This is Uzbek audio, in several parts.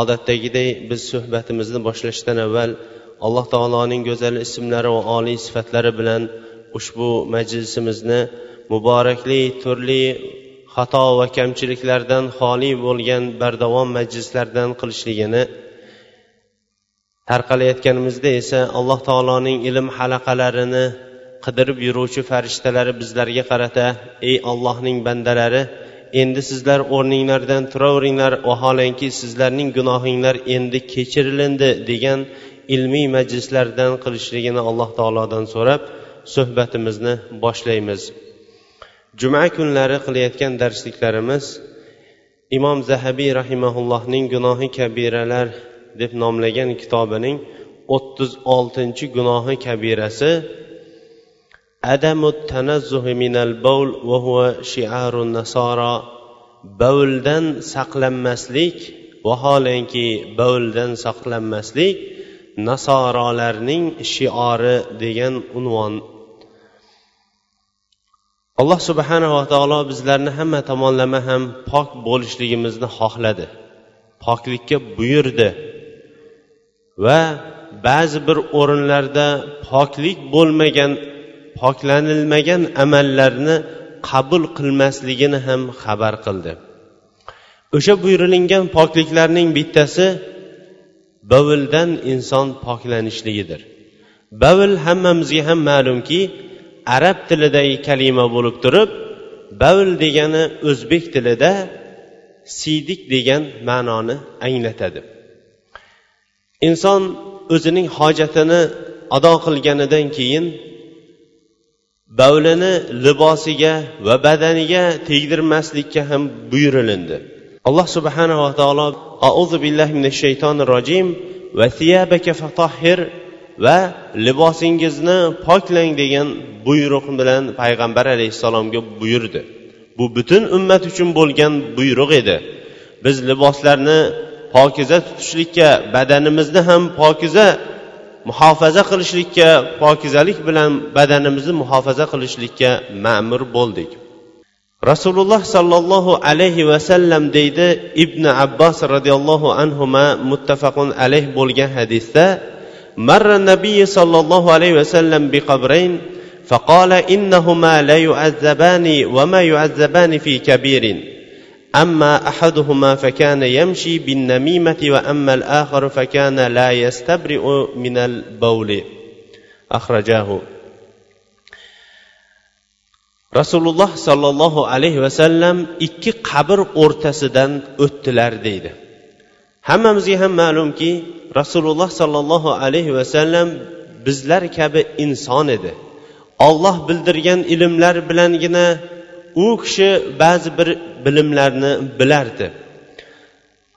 Odatdagiday biz suhbatimizni boshlashdan avval alloh taoloning go'zal ismlari va oliy sifatlari bilan ushbu majlisimizni muborakli turli xato va kamchiliklardan xoli bo'lgan bardavom majlislardan qilishligini tarqalayotganimizda esa alloh taoloning ilm halaqalarini qidirib yuruvchi farishtalari bizlarga qarata ey ollohning bandalari endi sizlar o'rninglardan turaveringlar vaholanki sizlarning gunohinglar endi kechirilindi degan ilmiy majlislardan qilishligini alloh taolodan so'rab suhbatimizni boshlaymiz. Juma kunlari qilayotgan darsliklarimiz imom zahabiy rahimaullohning gunohi kabiralar deb nomlagan kitobining o'ttiz oltinchi gunohi kabirasi عدم التنزه من البول وهو شعار النصارى nasara. Saqlanmaslik vaholanki bavldan saqlanmaslik nasorolarning shiori degan unvon. Alloh subhanava taolo bizlarni hamma tomonlama ham pok bo'lishligimizni xohladi. Poklikka buyurdi. Va ba'zi bir o'rinlarda poklik bo'lmagan poklanilmagan amallarni qabul qilmasligini ham xabar qildi. O'sha buyurilingan pokliklarning bittasi bavldan inson poklanishligidir. Bavl hammamizga ham ma'lumki arab tilidagi kalima bo'lib turib bavl degani o'zbek tilida siydik degan ma'noni anglatadi. Inson o'zining hojatini ado qilganidan keyin bavlini libosiga va badaniga tegdirmaslikka ham buyurilindi. Alloh subhanava taolo auzu billahi minash shaytonir rojim va siyabaka fatahhir va libosingizni poklang degan buyruq bilan payg'ambar alayhissalomga buyurdi. Bu butun ummat uchun bo'lgan buyruq edi. Biz liboslarni pokiza tutishlikka badanimizni ham pokiza muhofaza qilishlikka pokizalik bilan badanimizni muhofaza qilishlikka ma'mur bo'ldik. Rasululloh sollallohu alayhi vasallam deydi ibn abbos roziyallohu anhuma muttafaqun alayh bo'lgan hadisda marra nabiy sollallohu alayhi vasallam biqabrayn فقال إنهما لا يعذبان وما يعذبان في كبير أما أحدهما فكان يمشي بالنميمة وأما الآخر فكان لا يستبرئ من البول أخرجاه rasululloh sollallohu alayhi vasallam ikki qabr o'rtasidan o'tdilar deydi. Hammamizga ham ma'lumki rasululloh sollallohu alayhi vasallam bizlar kabi inson edi. Olloh bildirgan ilmlar bilangina u kishi ba'zi bir bilimlarni bilardi.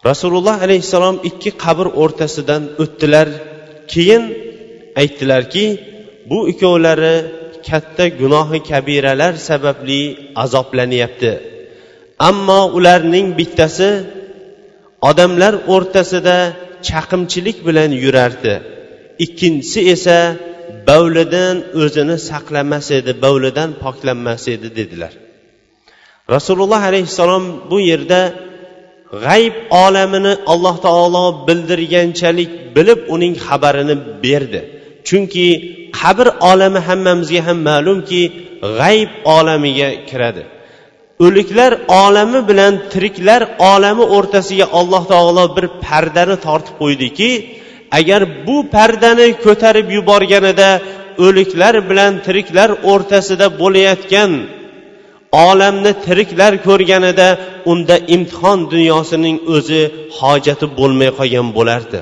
Rasululloh alayhissalom ikki qabr o'rtasidan o'tdilar. Keyin aytdilarki bu ikkovlari katta gunohi kabiralar sababli azoblanyapti. Ammo ularning bittasi odamlar o'rtasida chaqimchilik bilan yurardi. Ikkinchisi esa bavlidan o'zini saqlamas edi bavlidan poklanmas edi dedilar. Rasululloh alayhissalom bu yerda g'ayb olamini alloh taolo bildirganchalik bilib uning xabarini berdi. Chunki qabr olami hammamizga ham ma'lumki g'ayb olamiga kiradi. O'liklar olami bilan tiriklar olami o'rtasiga alloh taolo bir pardani tortib qo'ydiki agar bu pardani ko'tarib yuborganida o'liklar bilan tiriklar o'rtasida bo'layotgan olamni tiriklar ko'rganida unda imtihon dunyosining o'zi hojati bo'lmay qolgan bo'lardi.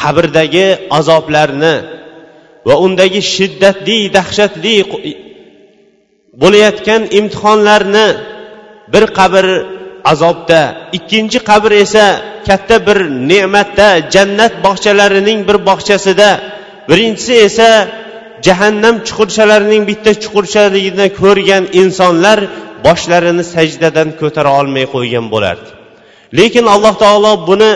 Qabrdagi azoblarni va undagi shiddatli dahshatli bo'layotgan imtihonlarni bir qabr azobda ikkinchi qabr esa katta bir ne'matda jannat bog'chalarining bir bog'chasida birinchisi esa jahannam chuqurchalarining bitta chuqurchaligini ko'rgan insonlar boshlarini sajdadan ko'tara olmay qo'ygan bo'lardi. Lekin alloh taolo buni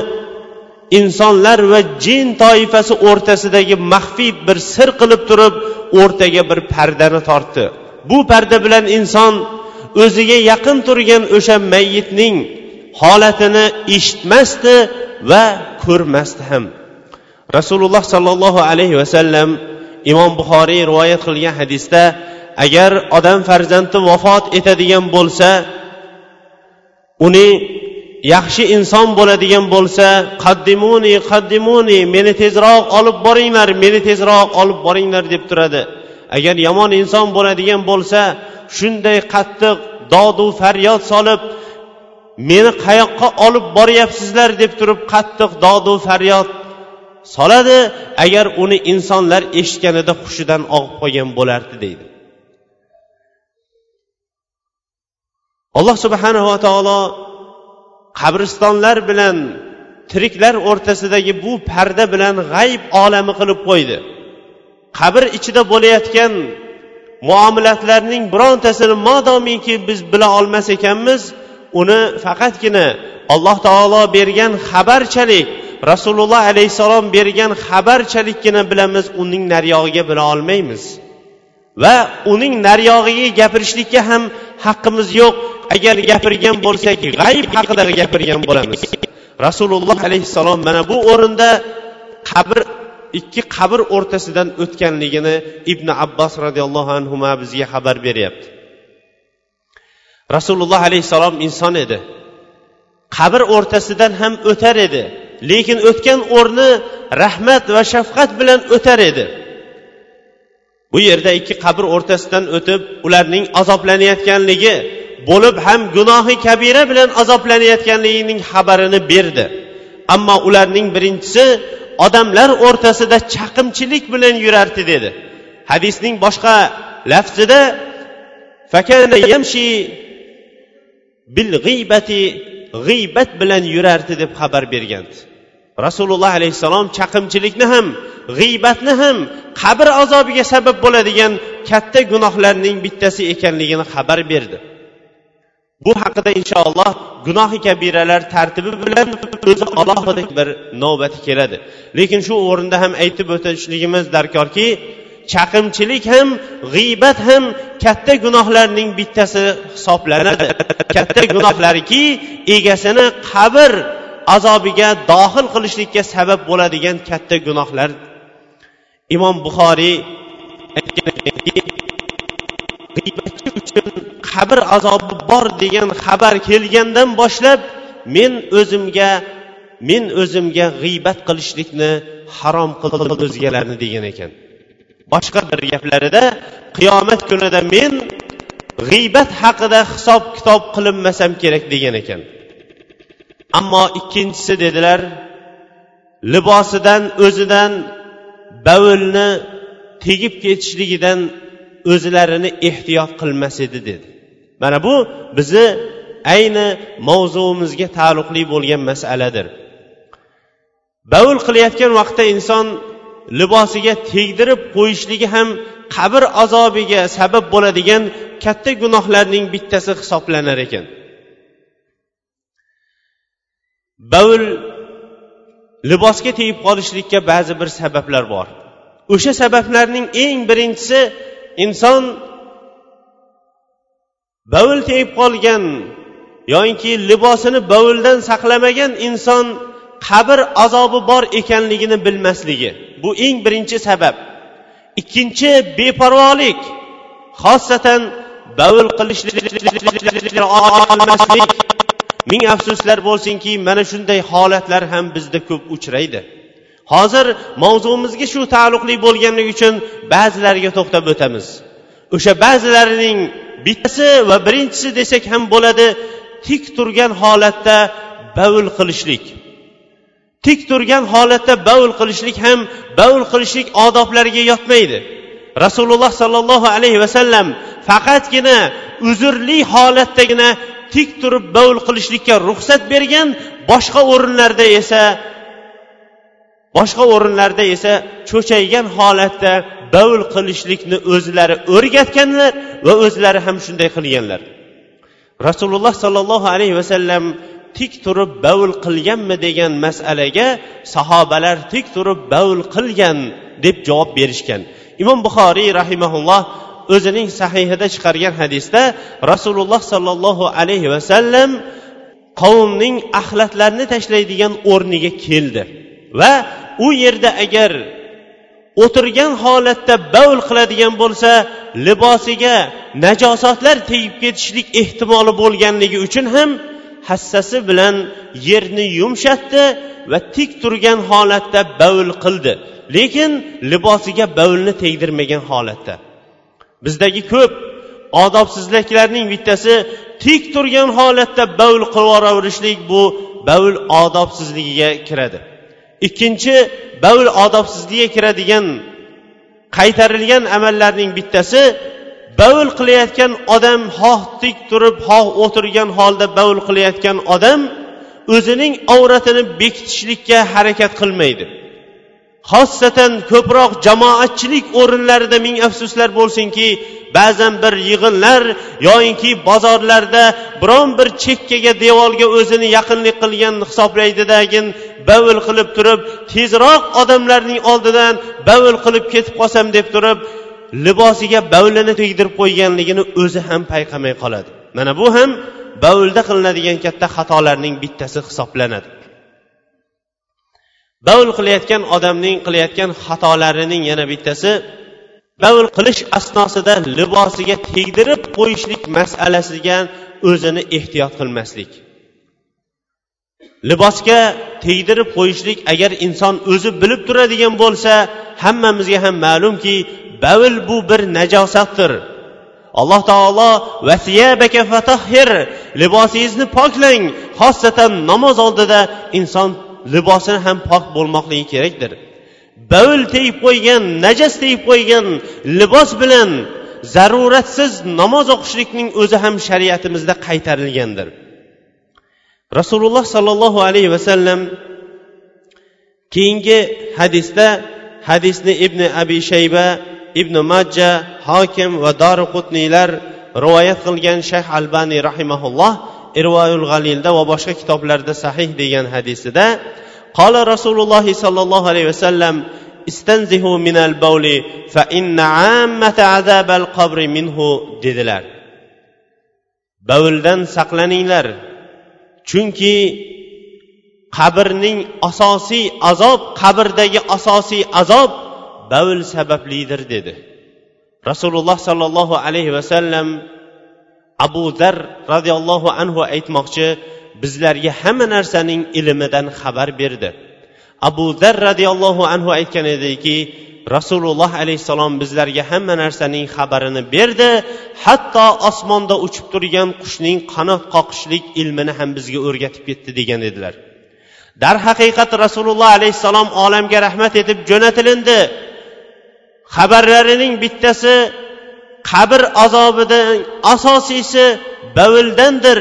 insonlar va jin toifasi o'rtasidagi maxfiy bir sir qilib turib o'rtaga bir pardani tortdi. Bu parda bilan inson o'ziga yaqin turgan o'sha mayyitning holatini eshitmasdi va ko'rmasdi ham. Rasululloh sollallohu alayhi vasallam imom buxoriy rivoyat qilgan hadisda agar odam farzandi vafot etadigan bo'lsa uni yaxshi inson bo'ladigan bo'lsa qaddimuni qaddimuni meni tezroq olib boringlar meni tezroq olib boringlar deb turadi. Agar yomon inson bo'ladigan bo'lsa shunday qattiq dodu faryod solib meni qayoqqa olib boryapsizlar deb turib qattiq dodu faryod soladi agar uni insonlar eshitganida hushidan og'ib qolgan bo'lardi deydi. Alloh subhanava taolo qabristonlar bilan tiriklar o'rtasidagi bu parda bilan g'ayb olami qilib qo'ydi. Qabr ichida bo'layotgan muomalatlarning birontasini modomiki biz bila olmas ekanmiz uni faqatgina alloh taolo bergan xabarchalik rasululloh alayhissalom bergan xabarchalikkina bilamiz uning naryog'iga bila olmaymiz. Va uning naryog'iga gapirishlikka ham haqqimiz yo'q. Agar gapirgan bo'lsak g'ayb haqida gapirgan bo'lamiz. Rasululloh alayhissalom mana bu o'rinda qabr ikki qabr o'rtasidan o'tganligini ibn abbos roziyallohu anhu bizga xabar beryapti. Rasululloh alayhissalom inson edi. Qabr o'rtasidan ham o'tar edi. Lekin o'tgan o'rni rahmat va shafqat bilan o'tar edi. Bu yerda ikki qabr o'rtasidan o'tib ularning azoblanayotganligi bo'lib ham gunohi kabira bilan azoblanayotganligining xabarini berdi. Ammo ularning birinchisi odamlar o'rtasida chaqimchilik bilan yurardi dedi. Hadisning boshqa lafzida yamshi bil g'iybat bilan yurardi deb xabar bergandi rasululloh alayhissalom chaqimchilikni ham g'iybatni ham qabr azobiga sabab bo'ladigan katta gunohlarning bittasi ekanligini xabar berdi. Bu haqida inshaalloh gunohi kabiralar tartibi bilan o'zi alohida bir navbati keladi. Lekin shu o'rinda ham aytib o'tishligimiz darkorki chaqimchilik ham g'iybat ham katta gunohlarning bittasi hisoblanadi. Katta gunohlarki egasini qabr azobiga dohil qilishlikka sabab bo'ladigan katta gunohlar. Imom buxoriy g'iybatchi uchun qabr azobi bor degan xabar kelgandan boshlab men o'zimga men o'zimga g'iybat qilishlikni harom qildim o'zgalarni degan ekan. Boshqa bir gaplarida qiyomat kunida men g'iybat haqida hisob kitob qilinmasam kerak degan ekan. Ammo ikkinchisi dedilar libosidan o'zidan bavulni tegib ketishligidan o'zlarini ehtiyot qilmas edi dedi. Mana bu bizni ayni mavzuimizga taalluqli bo'lgan masaladir. Bavul qilayotgan vaqtda inson libosiga tegdirib qo'yishligi ham qabr azobiga sabab bo'ladigan katta gunohlarning bittasi hisoblanar ekan. Bavul libosga tegib qolishlikka ba'zi bir sabablar bor. O'sha sabablarning eng birinchisi inson bavul tegib qolgan yoinki libosini bovuldan saqlamagan inson qabr azobi bor ekanligini bilmasligi. Bu eng birinchi sabab. Ikkinchi beparvolik. Xosatan bavul qilishlik ming afsuslar bo'lsinki mana shunday holatlar ham bizda ko'p uchraydi. Hozir mavzumizga shu taalluqli bo'lganligi uchun ba'zilariga to'xtab o'tamiz. O'sha ba'zilarining bittasi va birinchisi desak ham bo'ladi tik turgan holatda bavul qilishlik. Tik turgan holatda bavul qilishlik ham bavul qilishlik odoblariga yotmaydi. Rasululloh sollallohu alayhi vasallam faqatgina uzrli holatdagina tik turib bovul qilishlikka ruxsat bergan boshqa o'rinlarda esa boshqa o'rinlarda esa cho'chaygan holatda bovul qilishlikni o'zlari o'rgatganlar va o'zlari ham shunday qilganlar. Rasululloh sollallohu alayhi vasallam tik turib bavul qilganmi degan masalaga sahobalar tik turib bavul qilgan deb javob berishgan. Imom buxoriy rahimaulloh o'zining sahihida chiqargan hadisda rasululloh sollallohu alayhi vasallam qavmning axlatlarini tashlaydigan o'rniga keldi va u yerda agar o'tirgan holatda bavl qiladigan bo'lsa libosiga najosatlar tegib ketishlik ehtimoli bo'lganligi uchun ham hassasi bilan yerni yumshatdi va tik turgan holatda bavl qildi. Lekin libosiga bavlni tegdirmagan holatda. Bizdagi ko'p odobsizliklarning bittasi tik turgan holatda bavl qilib bu bavl odobsizligiga kiradi. Ikkinchi bavl odobsizligiga kiradigan qaytarilgan amallarning bittasi bavl qilayotgan odam xoh tik turib xoh o'tirgan holda bavl qilayotgan odam o'zining avratini bekitishlikka harakat qilmaydi. Xossatan ko'proq jamoatchilik o'rinlarida ming afsuslar bo'lsinki ba'zan bir yig'inlar yoyinki bozorlarda biron bir chekkaga devorga o'zini yaqinlik qilgan hisoblaydidagin bavul qilib turib tezroq odamlarning oldidan bavul qilib ketib qolsam deb turib libosiga bavlini tegdirib qo'yganligini o'zi ham payqamay qoladi. Mana bu ham bavlda qilinadigan katta xatolarning bittasi hisoblanadi. Bavl qilayotgan odamning qilayotgan xatolarining yana bittasi bavl qilish asnosida libosiga tegdirib qo'yishlik masalasiga o'zini ehtiyot qilmaslik. Libosga tegdirib qo'yishlik agar inson o'zi bilib turadigan bo'lsa hammamizga ham ma'lumki bavl bu bir najosatdir. Alloh taolo libosingizni poklang xosatan namoz oldida inson libosini ham pok bo'lmoqligi kerakdir. Bavl tegib qo'ygan najas tegib qo'ygan libos bilan zaruratsiz namoz o'qishlikning o'zi ham shariatimizda qaytarilgandir. Rasululloh sollallohu alayhi vasallam keyingi hadisda hadisni ibn abi shayba ibn majja hokim va doriqutniylar rivoyat qilgan shayx albaniy rahimaulloh irvoyul g'alilda va boshqa kitoblarda sahih degan hadisida qola rasululloh sollallohu alayhi vasallam istanzihu minal bawli fa inna ammata azabal qabri minhu dedilar. Bavuldan saqlaninglar chunki qabrning asosiy azob qabrdagi asosiy azob bavl sabablidir dedi. Rasululloh sollallohu alayhi vasallam abu zar roziyallohu anhu aytmoqchi bizlarga hamma narsaning ilmidan xabar berdi. Abu zar roziyallohu anhu aytgan ediki rasululloh alayhissalom bizlarga hamma narsaning xabarini berdi. Hatto osmonda uchib turgan qushning qanot qoqishlik ilmini ham bizga o'rgatib ketdi degan edilar. Darhaqiqat rasululloh alayhissalom olamga rahmat etib jo'natilindi. Xabarlarining bittasi qabr azobidan asosiysi bavldandir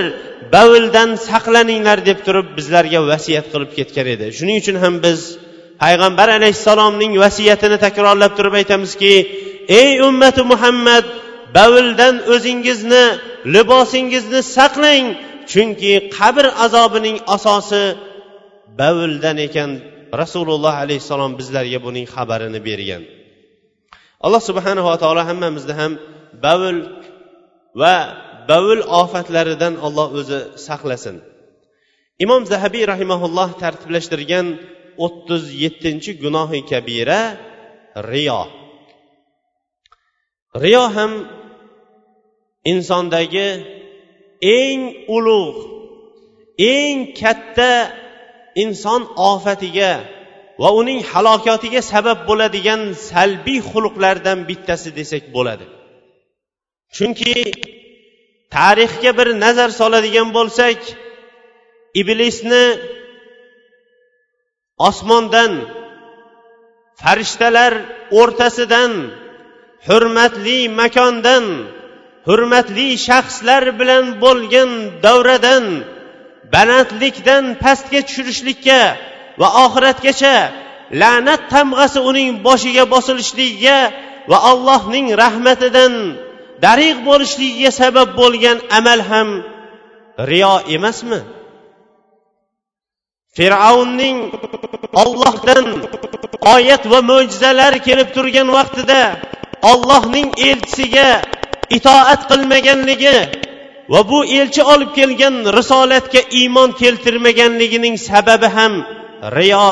bavldan saqlaninglar deb turib bizlarga vasiyat qilib ketgan edi. Shuning uchun ham biz payg'ambar alayhissalomning vasiyatini takrorlab turib aytamizki ey ummati muhammad bavuldan o'zingizni libosingizni saqlang chunki qabr azobining asosi bavuldan ekan. Rasululloh alayhissalom bizlarga buning xabarini bergan. Alloh subhanava taolo hammamizni ham bavul va bavul ofatlaridan olloh o'zi saqlasin. Imom zahabiy rahimaulloh tartiblashtirgan o'ttiz yettinchi gunohi kabira riyo. Riyo ham insondagi eng ulug' eng katta inson ofatiga va uning halokatiga sabab bo'ladigan salbiy xulqlardan bittasi desak bo'ladi. Chunki tarixga bir nazar soladigan bo'lsak iblisni osmondan farishtalar o'rtasidan hurmatli makondan hurmatli shaxslar bilan bo'lgan davradan balandlikdan pastga tushirishlikka va oxiratgacha la'nat tamg'asi uning boshiga bosilishligiga va allohning rahmatidan dariq bo'lishligiga sabab bo'lgan amal ham riyo emasmi? Fir'avnning ollohdan oyat va mo'jizalar kelib turgan vaqtida ollohning elchisiga itoat qilmaganligi va bu elchi olib kelgan risolatga iymon keltirmaganligining sababi ham riyo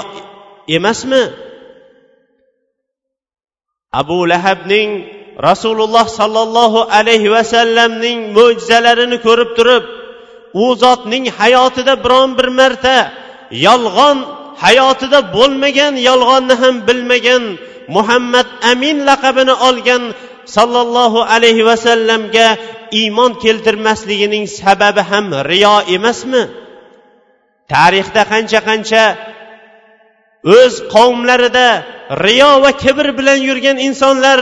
emasmi? Abu lahabning rasululloh sollallohu alayhi vasallamning mo'jizalarini ko'rib turib u zotning hayotida biron bir marta yolg'on hayotida bo'lmagan yolg'onni ham bilmagan muhammad amin laqabini olgan sollallohu alayhi vasallamga iymon keltirmasligining sababi ham riyo emasmi? Tarixda qancha qancha o'z qavmlarida riyo va kibr bilan yurgan insonlar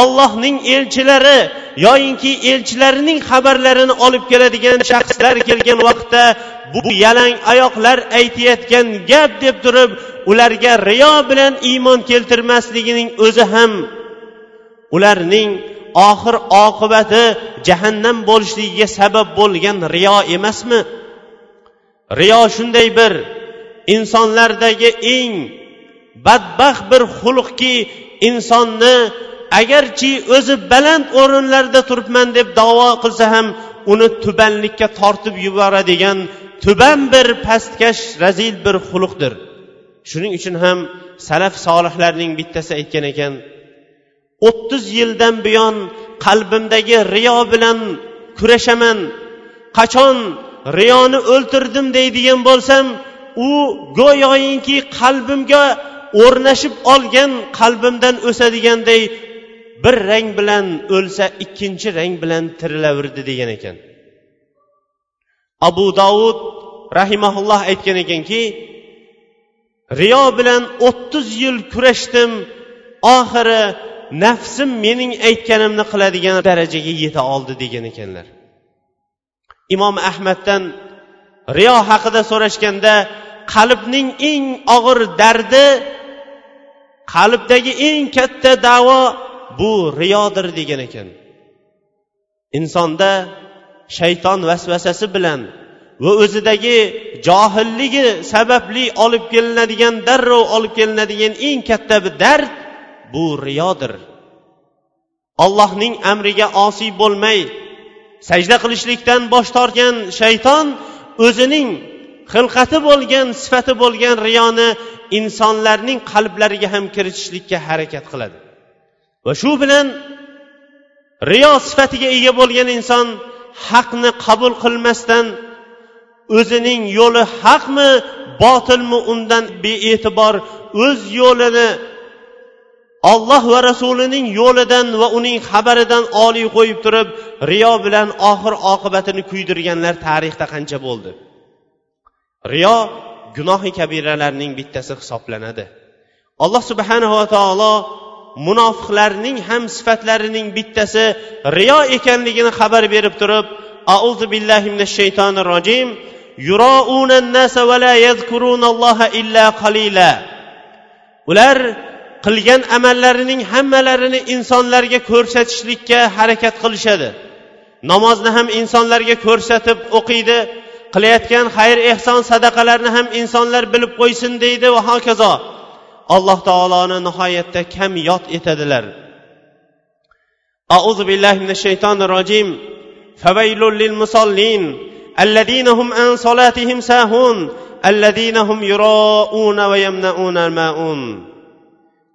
ollohning elchilari yoyinki elchilarining xabarlarini olib keladigan shaxslar kelgan vaqtda bu yalang oyoqlar aytayotgan gap deb turib ularga riyo bilan iymon keltirmasligining o'zi ham ularning oxir oqibati jahannam bo'lishligiga sabab bo'lgan riyo emasmi? Riyo shunday bir insonlardagi eng badbaxt bir xulqki insonni agarchi o'zi baland o'rinlarda turibman deb davo qilsa ham uni tubanlikka tortib yuboradigan tuban bir pastkash razil bir xulqdir. Shuning uchun ham salaf solihlarning bittasi aytgan ekan o'ttiz yildan buyon qalbimdagi riyo bilan kurashaman. Qachon riyoni o'ltirdim deydigan bo'lsam u go'yoinki qalbimga o'rnashib olgan qalbimdan o'sadiganday bir rang bilan o'lsa ikkinchi rang bilan tirilaverdi degan ekan. Abu dovud rahimaulloh aytgan ekanki riyo bilan o'ttiz yil kurashdim oxiri nafsim mening aytganimni qiladigan darajaga yeta oldi degan ekanlar. Imom ahmaddan riyo haqida so'rashganda qalbning eng og'ir dardi qalbdagi eng katta davo bu riyodir degan ekan. Insonda shayton vasvasasi bilan va o'zidagi johilligi sababli olib kelinadigan darrov olib kelinadigan eng katta bir dard bu riyodir. Allohning amriga osiy bo'lmay sajda qilishlikdan bosh tortgan shayton o'zining xilqati bo'lgan sifati bo'lgan riyoni insonlarning qalblariga ham kiritishlikka harakat qiladi. Va shu bilan riyo sifatiga ega bo'lgan inson haqni qabul qilmasdan o'zining yo'li haqmi botilmi undan bee'tibor o'z yo'lini olloh va rasulining yo'lidan va uning xabaridan oliy qo'yib turib riyo bilan oxir oqibatini kuydirganlar tarixda qancha bo'ldi? Riyo gunohi kabiralarning bittasi hisoblanadi. Alloh subhanava taolo munofiqlarning ham sifatlarining bittasi riyo ekanligini xabar berib turib auzu billahi minash shaytonir rojim ular qilgan amallarining hammalarini insonlarga ko'rsatishlikka harakat qilishadi. Namozni ham insonlarga ko'rsatib o'qiydi qilayotgan xayr ehson sadaqalarni ham insonlar bilib qo'ysin deydi va hokazo. Alloh taoloni nihoyatda kam yod etadilar. أعوذ بالله من الشيطان الرجيم فويل للمصلين الذين هم عن صلاتهم ساهون الذين هم يراءون ويمنعون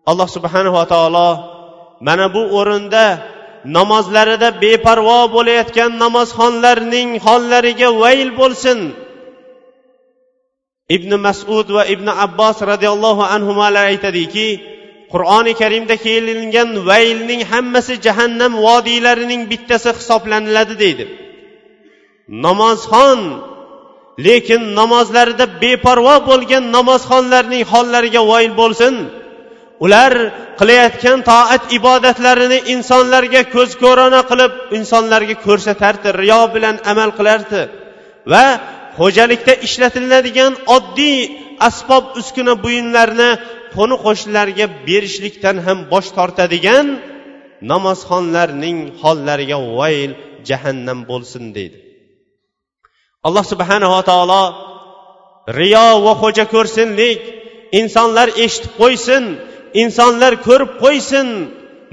alloh subhanava taolo mana bu o'rinda namozlarida beparvo bo'layotgan namozxonlarning hollariga vayl bo'lsin. Ibn masud va ibn abbos roziyallohu anhular aytadiki qur'oni karimda kelingan vaylning hammasi jahannam vodiylarining bittasi hisoblaniladi deydi. Namozxon lekin namozlarida beparvo bo'lgan namozxonlarning hollariga voyil bo'lsin. Ular qilayotgan toat ibodatlarini insonlarga ko'z ko'rona qilib insonlarga ko'rsatardi riyo bilan amal qilardi. Va xo'jalikda ishlatiladigan oddiy asbob uskuna buyumlarni qo'ni qo'shnilarga berishlikdan ham bosh tortadigan namozxonlarning hollariga vayl jahannam bo'lsin deydi. Alloh subhanava taolo riyo va xo'ja ko'rsinlik insonlar eshitib qo'ysin insonlar ko'rib qo'ysin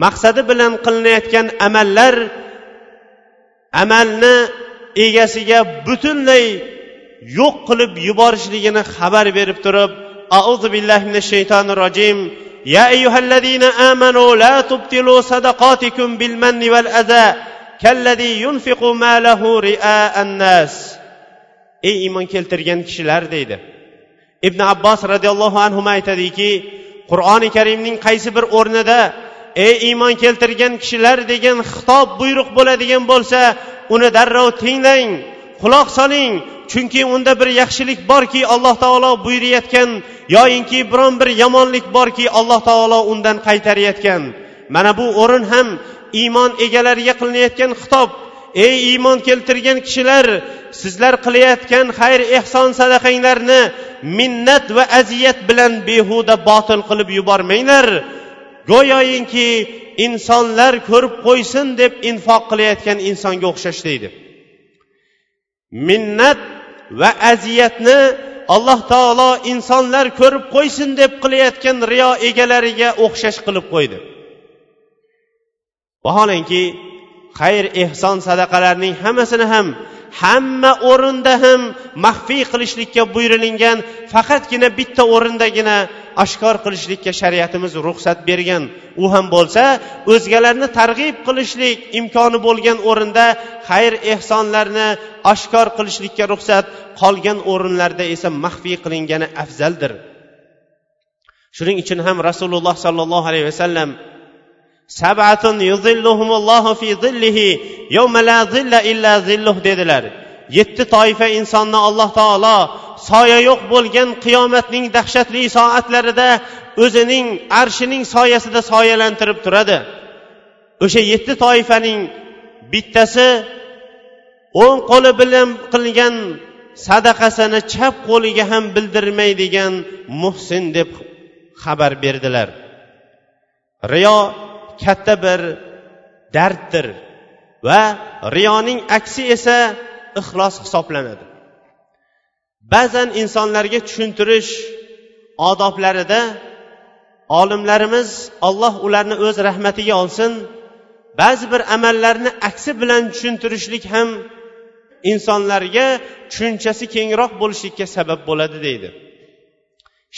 maqsadi bilan qilinayotgan amallar amalni egasiga butunlay yo'q qilib yuborishligini xabar berib turib auzu billahi minash shaytonir rojim. يا أيها الذين آمنوا لا تبطلوا صدقاتكم بالمن والأذى كالذي ينفق ماله رئاء الناس ey iymon keltirgan kishilar deydi. Ibn abbos roziyallohu anhu aytadiki qur'oni karimning qaysi bir o'rnida ey iymon keltirgan kishilar degan xitob buyruq bo'ladigan bo'lsa uni darrov tinglang quloq soling chunki unda bir yaxshilik borki alloh taolo buyurayotgan yoyinki biron bir yomonlik borki alloh taolo undan qaytarayotgan. Mana bu o'rin ham iymon egalariga qilinayotgan xitob. Ey iymon keltirgan kishilar sizlar qilayotgan xayr ehson sadaqanglarni minnat va aziyat bilan behuda botil qilib yubormanglar. Go'yoyinki insonlar ko'rib qo'ysin deb infoq qilayotgan insonga o'xshash deydi. Minnat va aziyatni alloh taolo insonlar ko'rib qo'ysin deb qilayotgan riyo egalariga o'xshash qilib qo'ydi. Vaholanki xayr ehson sadaqalarning hammasini ham hamma o'rinda ham maxfiy qilishlikka buyurilingan faqatgina bitta o'rindagina oshkor qilishlikka shariatimiz ruxsat bergan. U ham bo'lsa o'zgalarni targ'ib qilishlik imkoni bo'lgan o'rinda xayr ehsonlarni oshkor qilishlikka ruxsat qolgan o'rinlarda esa maxfiy qilingani afzaldir. Shuning uchun ham rasululloh sollallohu alayhi vasallam sabatun yuzilluhumullohu fi zillihi yawma la zilla illa zilluh dedilar. Yetti toifa insonni alloh taolo soya yo'q bo'lgan qiyomatning dahshatli soatlarida o'zining arshining soyasida soyalantirib turadi. O'sha yetti toifaning bittasi o'ng qo'li bilan qilgan sadaqasini chap qo'liga ham bildirmaydigan muhsin deb xabar berdilar. Riyo katta bir darddir va riyoning aksi esa ixlos hisoblanadi. Ba'zan insonlarga tushuntirish odoblarida olimlarimiz alloh ularni o'z rahmatiga olsin ba'zi bir amallarni aksi bilan tushuntirishlik ham insonlarga tushunchasi kengroq bo'lishlikka sabab bo'ladi deydi.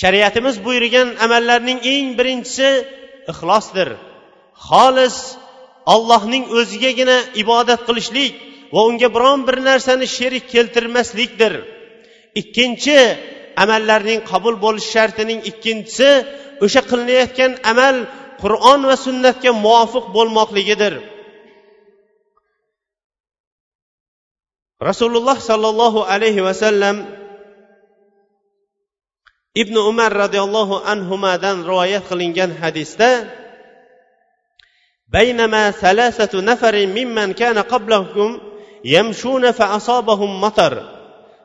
Shariatimiz buyurgan amallarning eng birinchisi ixlosdir. Xolis ollohning o'zigagina ibodat qilishlik va unga biron bir narsani sherik keltirmaslikdir. Ikkinchi amallarning qabul bo'lish shartining ikkinchisi o'sha qilinayotgan amal qur'on va sunnatga muvofiq bo'lmoqligidir. Rasululloh sollallohu alayhi vasallam ibn umar roziyallohu anhudan rivoyat qilingan hadisda بينما ثلاثة نفر ممن كان قبلكم يمشون فأصابهم مطر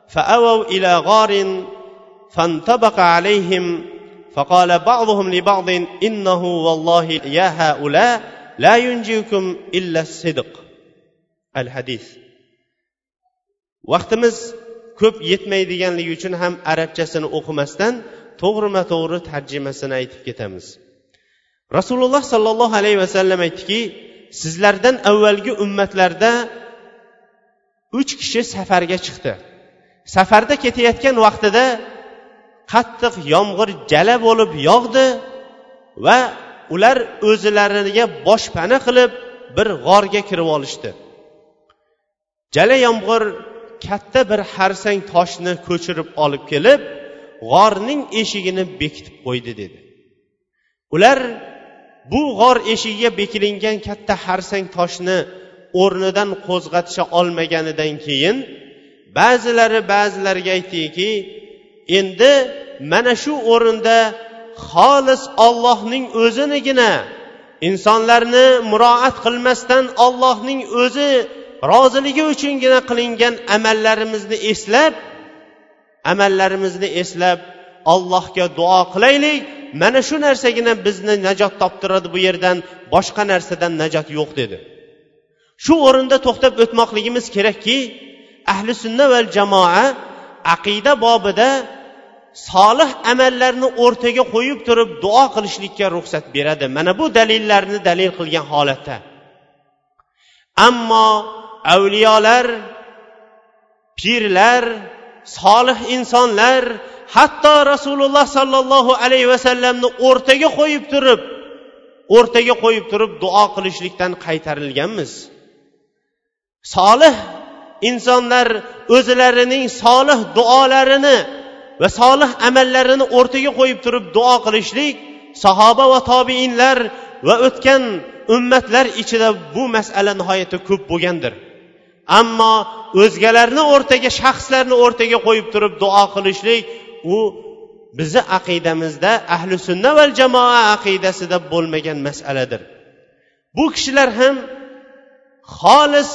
فأووا إلى غار فانطبق عليهم فقال بعضهم لبعض إنه والله يا هؤلاء لا ينجيكم إلا الصدق. الحديث. vaqtimiz ko'p yetmaydiganligi uchun ham arabchasini o'qimasdan to'g'rima to'g'ri tarjimasini aytib ketamiz rasululloh sollallohu alayhi vasallam aytdiki sizlardan avvalgi ummatlarda uch kishi safarga chiqdi. Safarda ketayotgan vaqtida qattiq yomg'ir jala bo'lib yog'di va ular o'zlariga boshpana qilib bir g'orga kirib olishdi. Jala yomg'ir katta bir harsang toshni ko'chirib olib kelib g'orning eshigini bekitib qo'ydi dedi. Ular bu g'or eshigiga bekilingan katta harsang toshni o'rnidan qo'zg'atisha olmaganidan keyin ba'zilari ba'zilariga aytdiki endi mana shu o'rinda xolis ollohning o'zinigina insonlarni muroat qilmasdan ollohning o'zi roziligi uchungina qilingan amallarimizni eslab amallarimizni eslab allohga duo qilaylik. Mana shu narsagina bizni najot toptiradi bu yerdan boshqa narsadan najot yo'q dedi. Shu o'rinda to'xtab o'tmoqligimiz kerakki ahli sunna va jamoa aqida bobida solih amallarni o'rtaga qo'yib turib duo qilishlikka ruxsat beradi. Mana bu dalillarni dalil qilgan holatda. Ammo avliyolar pirlar solih insonlar hatto rasululloh sollallohu alayhi vasallamni o'rtaga qo'yib turib o'rtaga qo'yib turib duo qilishlikdan qaytarilganmiz. Solih insonlar o'zlarining solih duolarini va solih amallarini o'rtaga qo'yib turib duo qilishlik sahoba va tobiinlar va o'tgan ummatlar ichida bu masala nihoyatda ko'p bo'lgandir. Ammo o'zgalarni o'rtaga shaxslarni o'rtaga qo'yib turib duo qilishlik u bizni aqidamizda ahli sunna va jamoa aqidasida bo'lmagan masaladir. Bu kishilar ham xolis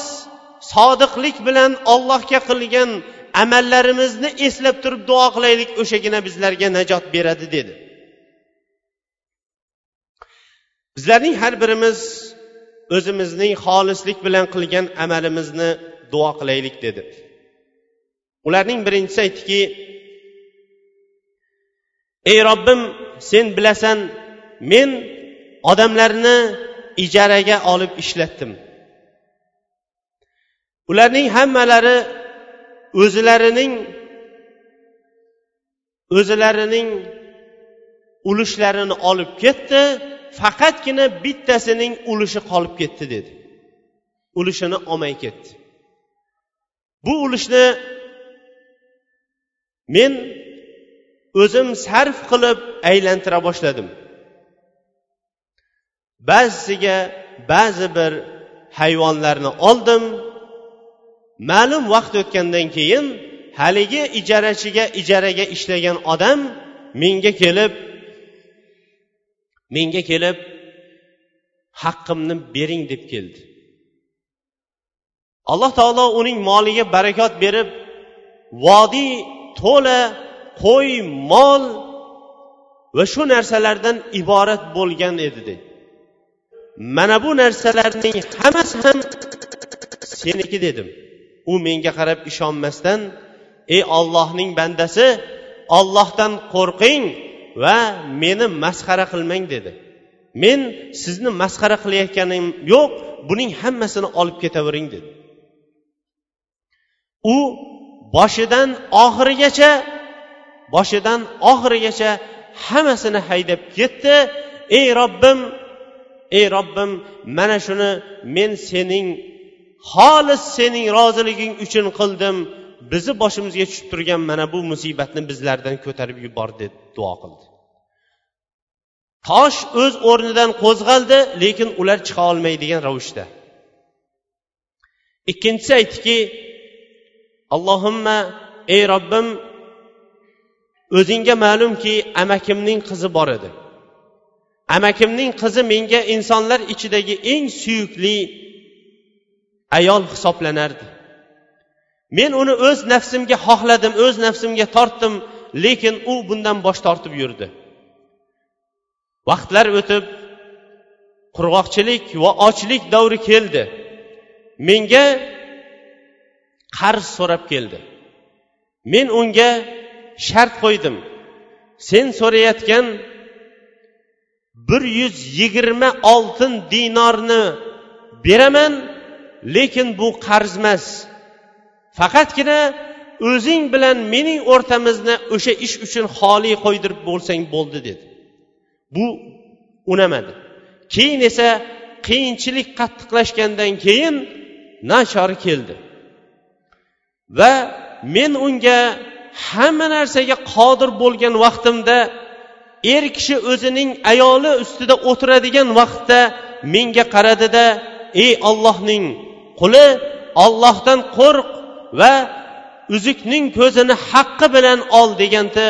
sodiqlik bilan ollohga qilgan amallarimizni eslab turib duo qilaylik o'shagina bizlarga najot beradi dedi. Bizlarning har birimiz o'zimizning xolislik bilan qilgan amalimizni duo qilaylik dedi. Ularning birinchisi aytdiki ey robbim sen bilasan men odamlarni ijaraga olib ishlatdim. Ularning hammalari o'zlarining o'zlarining ulushlarini olib ketdi faqatgina bittasining ulushi qolib ketdi dedi. Ulushini olmay ketdi. Bu ulushni men o'zim sarf qilib aylantira boshladim. Ba'zisiga ba'zi bir hayvonlarni oldim. Ma'lum vaqt o'tgandan keyin haligi ijarachiga ijaraga ishlagan odam menga kelib menga kelib haqqimni bering deb keldi. Alloh taolo uning moliga barakot berib vodiy to'la qo'y mol va shu narsalardan iborat bo'lgan edi dedi. Mana bu narsalarning hammasi ham seniki dedim. U menga qarab ishonmasdan ey ollohning bandasi ollohdan qo'rqing va meni masxara qilmang dedi. Men sizni masxara qilayotganim yo'q buning hammasini olib ketavering dedi. U boshidan oxirigacha boshidan oxirigacha hammasini haydab ketdi. Ey robbim ey robbim mana shuni men sening xolis sening roziliging uchun qildim. Bizni boshimizga tushib turgan mana bu musibatni bizlardan ko'tarib yubor deb duo qildi. Tosh o'z o'rnidan qo'zg'aldi lekin ular chiqa olmaydigan ravishda. Ikkinchisi aytdiki allohimma ey robbim o'zingga ma'lumki amakimning qizi bor edi. Amakimning qizi menga insonlar ichidagi eng suyukli ayol hisoblanardi. Men uni o'z nafsimga xohladim o'z nafsimga tortdim lekin u bundan bosh tortib yurdi. Vaqtlar o'tib qurg'oqchilik va ochlik davri keldi. Menga qarz so'rab keldi. Men unga shart qo'ydim. Sen so'rayotgan bir yuz yigirma oltin dinorni beraman lekin bu qarz emas. Faqatgina o'zing bilan mening o'rtamizni o'sha ish uchun xoli qo'ydirib bo'lsang bo'ldi dedi. Bu unamadi. Keyin esa qiyinchilik qattiqlashgandan keyin nachori keldi. Va men unga hamma narsaga qodir bo'lgan vaqtimda er kishi o'zining ayoli ustida o'tiradigan vaqtda menga qaradida ey ollohning quli ollohdan qo'rq va uzukning ko'zini haqqi bilan ol deganda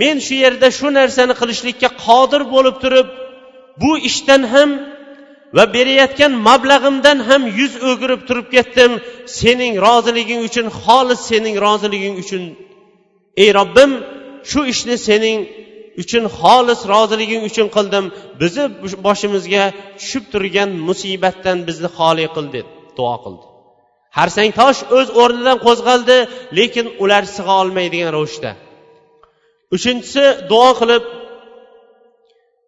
men shu yerda shu narsani qilishlikka qodir bo'lib turib bu ishdan ham va berayotgan mablag'imdan ham yuz o'girib turib ketdim. Sening roziliging uchun xolis sening roziliging uchun ey robbim shu ishni sening uchun xolis roziliging uchun qildim. Bizni boshimizga tushib turgan musibatdan bizni xoli qil deb duo qildi. Harsang tosh o'z o'rnidan qo'zg'aldi lekin ular sig'a olmaydigan ravishda. Uchinchisi duo qilib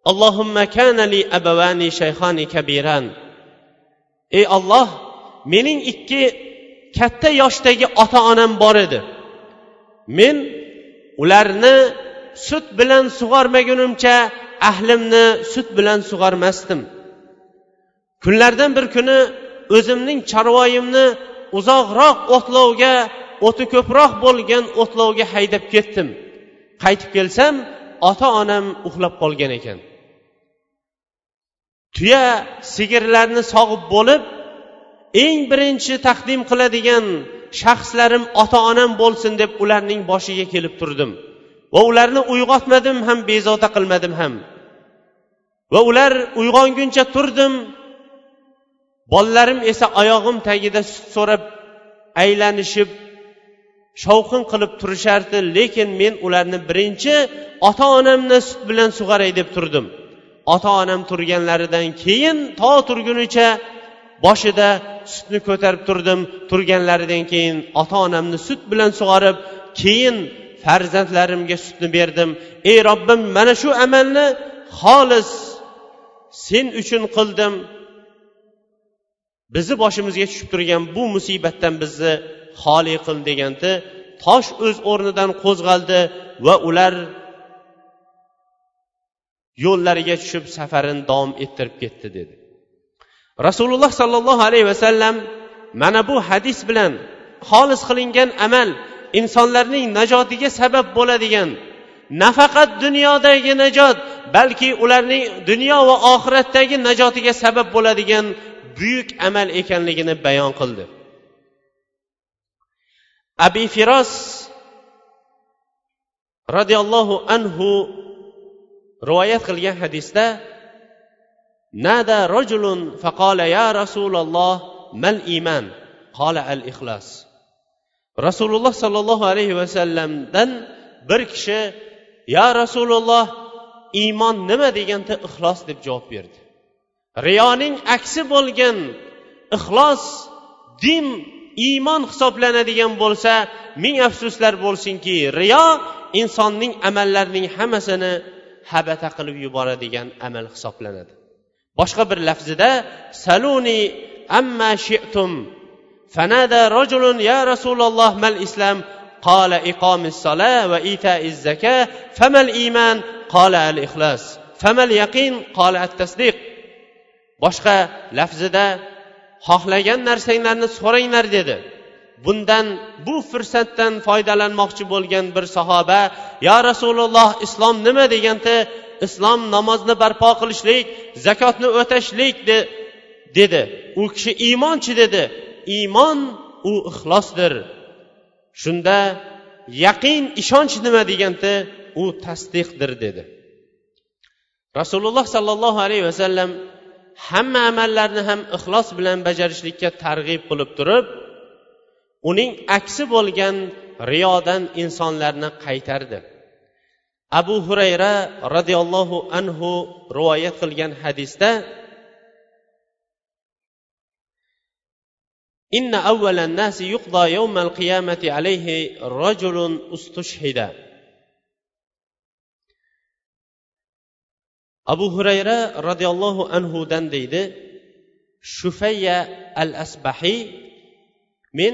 allohumma kanali abavani shayxoni kabiran. Ey olloh mening ikki katta yoshdagi ota onam bor edi. Men ularni sut bilan sug'ormagunimcha ahlimni sut bilan sug'ormasdim. Kunlardan bir kuni o'zimning chorvoyimni uzoqroq o'tlovga o'ti ko'proq bo'lgan o'tlovga haydab ketdim. Qaytib kelsam ota onam uxlab qolgan ekan. Tuya sigirlarni sog'ib bo'lib eng birinchi taqdim qiladigan shaxslarim ota onam bo'lsin deb ularning boshiga kelib turdim. Va ularni uyg'otmadim ham bezovta qilmadim ham. Va ular uyg'onguncha turdim. Bolalarim esa oyog'im tagida sut so'rab aylanishib shovqin qilib turishardi lekin men ularni birinchi ota onamni sut bilan sug'aray deb turdim. Ota onam turganlaridan keyin to turgunicha boshida sutni ko'tarib turdim. Turganlaridan keyin ota onamni sut bilan sug'orib keyin farzandlarimga sutni berdim. Ey robbim mana shu amalni xolis sen uchun qildim. Bizni boshimizga tushib turgan bu musibatdan bizni xoli qil deganda tosh o'z o'rnidan qo'zg'aldi va ular yo'llariga tushib safarini davom ettirib ketdi dedi. Rasululloh sollallohu alayhi vasallam mana bu hadis bilan xolis qilingan amal insonlarning najotiga sabab bo'ladigan nafaqat dunyodagi najot balki ularning dunyo va oxiratdagi najotiga sabab bo'ladigan buyuk amal ekanligini bayon qildi. Abi firos roziyallohu anhu rivoyat qilgan hadisda نادى رجل فقال يا رسول الله ما الإيمان قال الإخلاص رسول الله صلى الله عليه وسلم دن بركش يا رسول الله iymon nima deganda ixlos deb javob berdi. Riyoning aksi bo'lgan ixlos din iymon hisoblanadigan bo'lsa ming afsuslar bo'lsinki riyo insonning amallarining hammasini habata qilib yuboradigan amal hisoblanadi. boshqa bir lafzida saluni amma shi'tum fanada rajulun ya rasululloh mal islam qala iqomis sala va itaiz zaka famal iman qala al ixlos famal yaqin qala at tasdiq. Boshqa lafzida xohlagan narsanglarni so'ranglar dedi. Bundan bu fursatdan foydalanmoqchi bo'lgan bir sahoba yo rasululloh islom nima deganda islom namozni barpo qilishlik zakotni o'tashlik de, dedi. U kishi iymonchi dedi. Iymon u ixlosdir. Shunda yaqin ishonch nima deganda u tasdiqdir dedi. Rasululloh sollallohu alayhi vasallam hamma amallarni ham ixlos bilan bajarishlikka targ'ib qilib turib uning aksi bo'lgan riyodan insonlarni qaytardi. Abu hurayra roziyallohu anhu rivoyat qilgan hadisda إن أول الناس يقضى يوم القيامة عليه رجل استشهد abu hurayra roziyallohu anhudan deydi shufayya al asbahiy men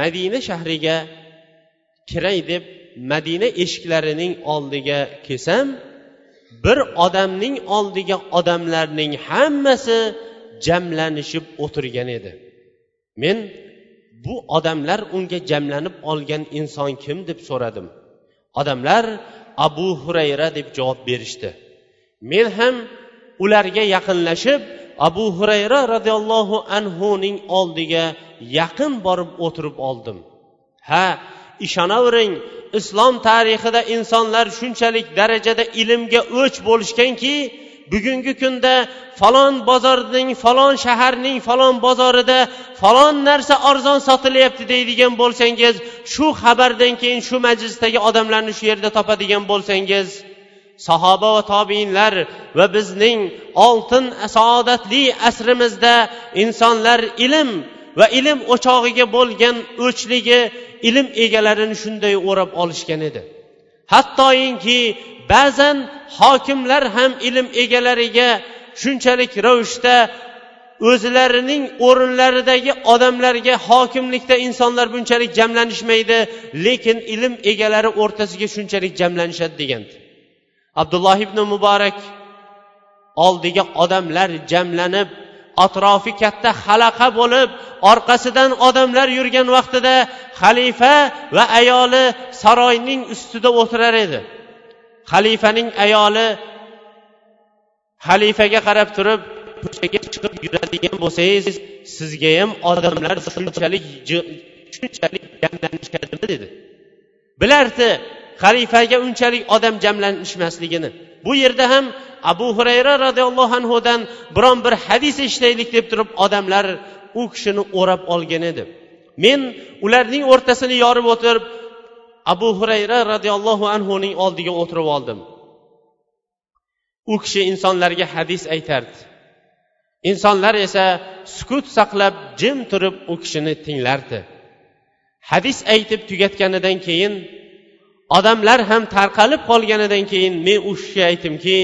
madina shahriga kiray deb madina eshiklarining oldiga kelsam bir odamning oldiga odamlarning hammasi jamlanishib o'tirgan edi. Men bu odamlar unga jamlanib olgan inson kim? deb so'radim. Odamlar abu hurayra deb javob berishdi. Men ham ularga yaqinlashib abu hurayra roziyallohu anhuning oldiga yaqin borib o'tirib oldim. Ha ishonavering islom tarixida insonlar shunchalik darajada ilmga o'ch bo'lishganki bugungi kunda falon bozorning falon shaharning falon bozorida falon narsa arzon sotilyapti deydigan bo'lsangiz shu xabardan keyin shu majlisdagi odamlarni shu yerda topadigan bo'lsangiz sahoba va tobiinlar va bizning oltin saodatli asrimizda insonlar ilm va ilm o'chog'iga bo'lgan o'chligi ilm egalarini shunday o'rab olishgan edi. Hattoinki ba'zan hokimlar ham ilm egalariga shunchalik ravishda o'zlarining o'rinlaridagi odamlarga hokimlikda insonlar bunchalik jamlanishmaydi lekin ilm egalari o'rtasiga shunchalik jamlanishadi degandi. Abdulloh ibn muborak oldiga odamlar jamlanib atrofi katta halaqa bo'lib orqasidan odamlar yurgan vaqtida xalifa va ayoli saroyning ustida o'tirar edi. Xalifaning ayoli xalifaga qarab turib ko'chaga chiqib yuradigan bo'lsangiz sizga ham odamlar shunchalik shunchalik jamlanishadimi dedi. Bilardi xalifaga unchalik odam jamlanishmasligini. Bu yerda ham abu hurayra roziyallohu anhudan biron bir hadis eshitaylik deb turib odamlar u kishini o'rab olgan edi. Men ularning o'rtasini yorib o'tirib abu hurayra roziyallohu anhuning oldiga o'tirib oldim. U kishi insonlarga hadis aytardi. Insonlar esa sukut saqlab jim turib u kishini tinglardi. Hadis aytib tugatganidan keyin odamlar ham tarqalib qolganidan keyin men u kishiga aytdimki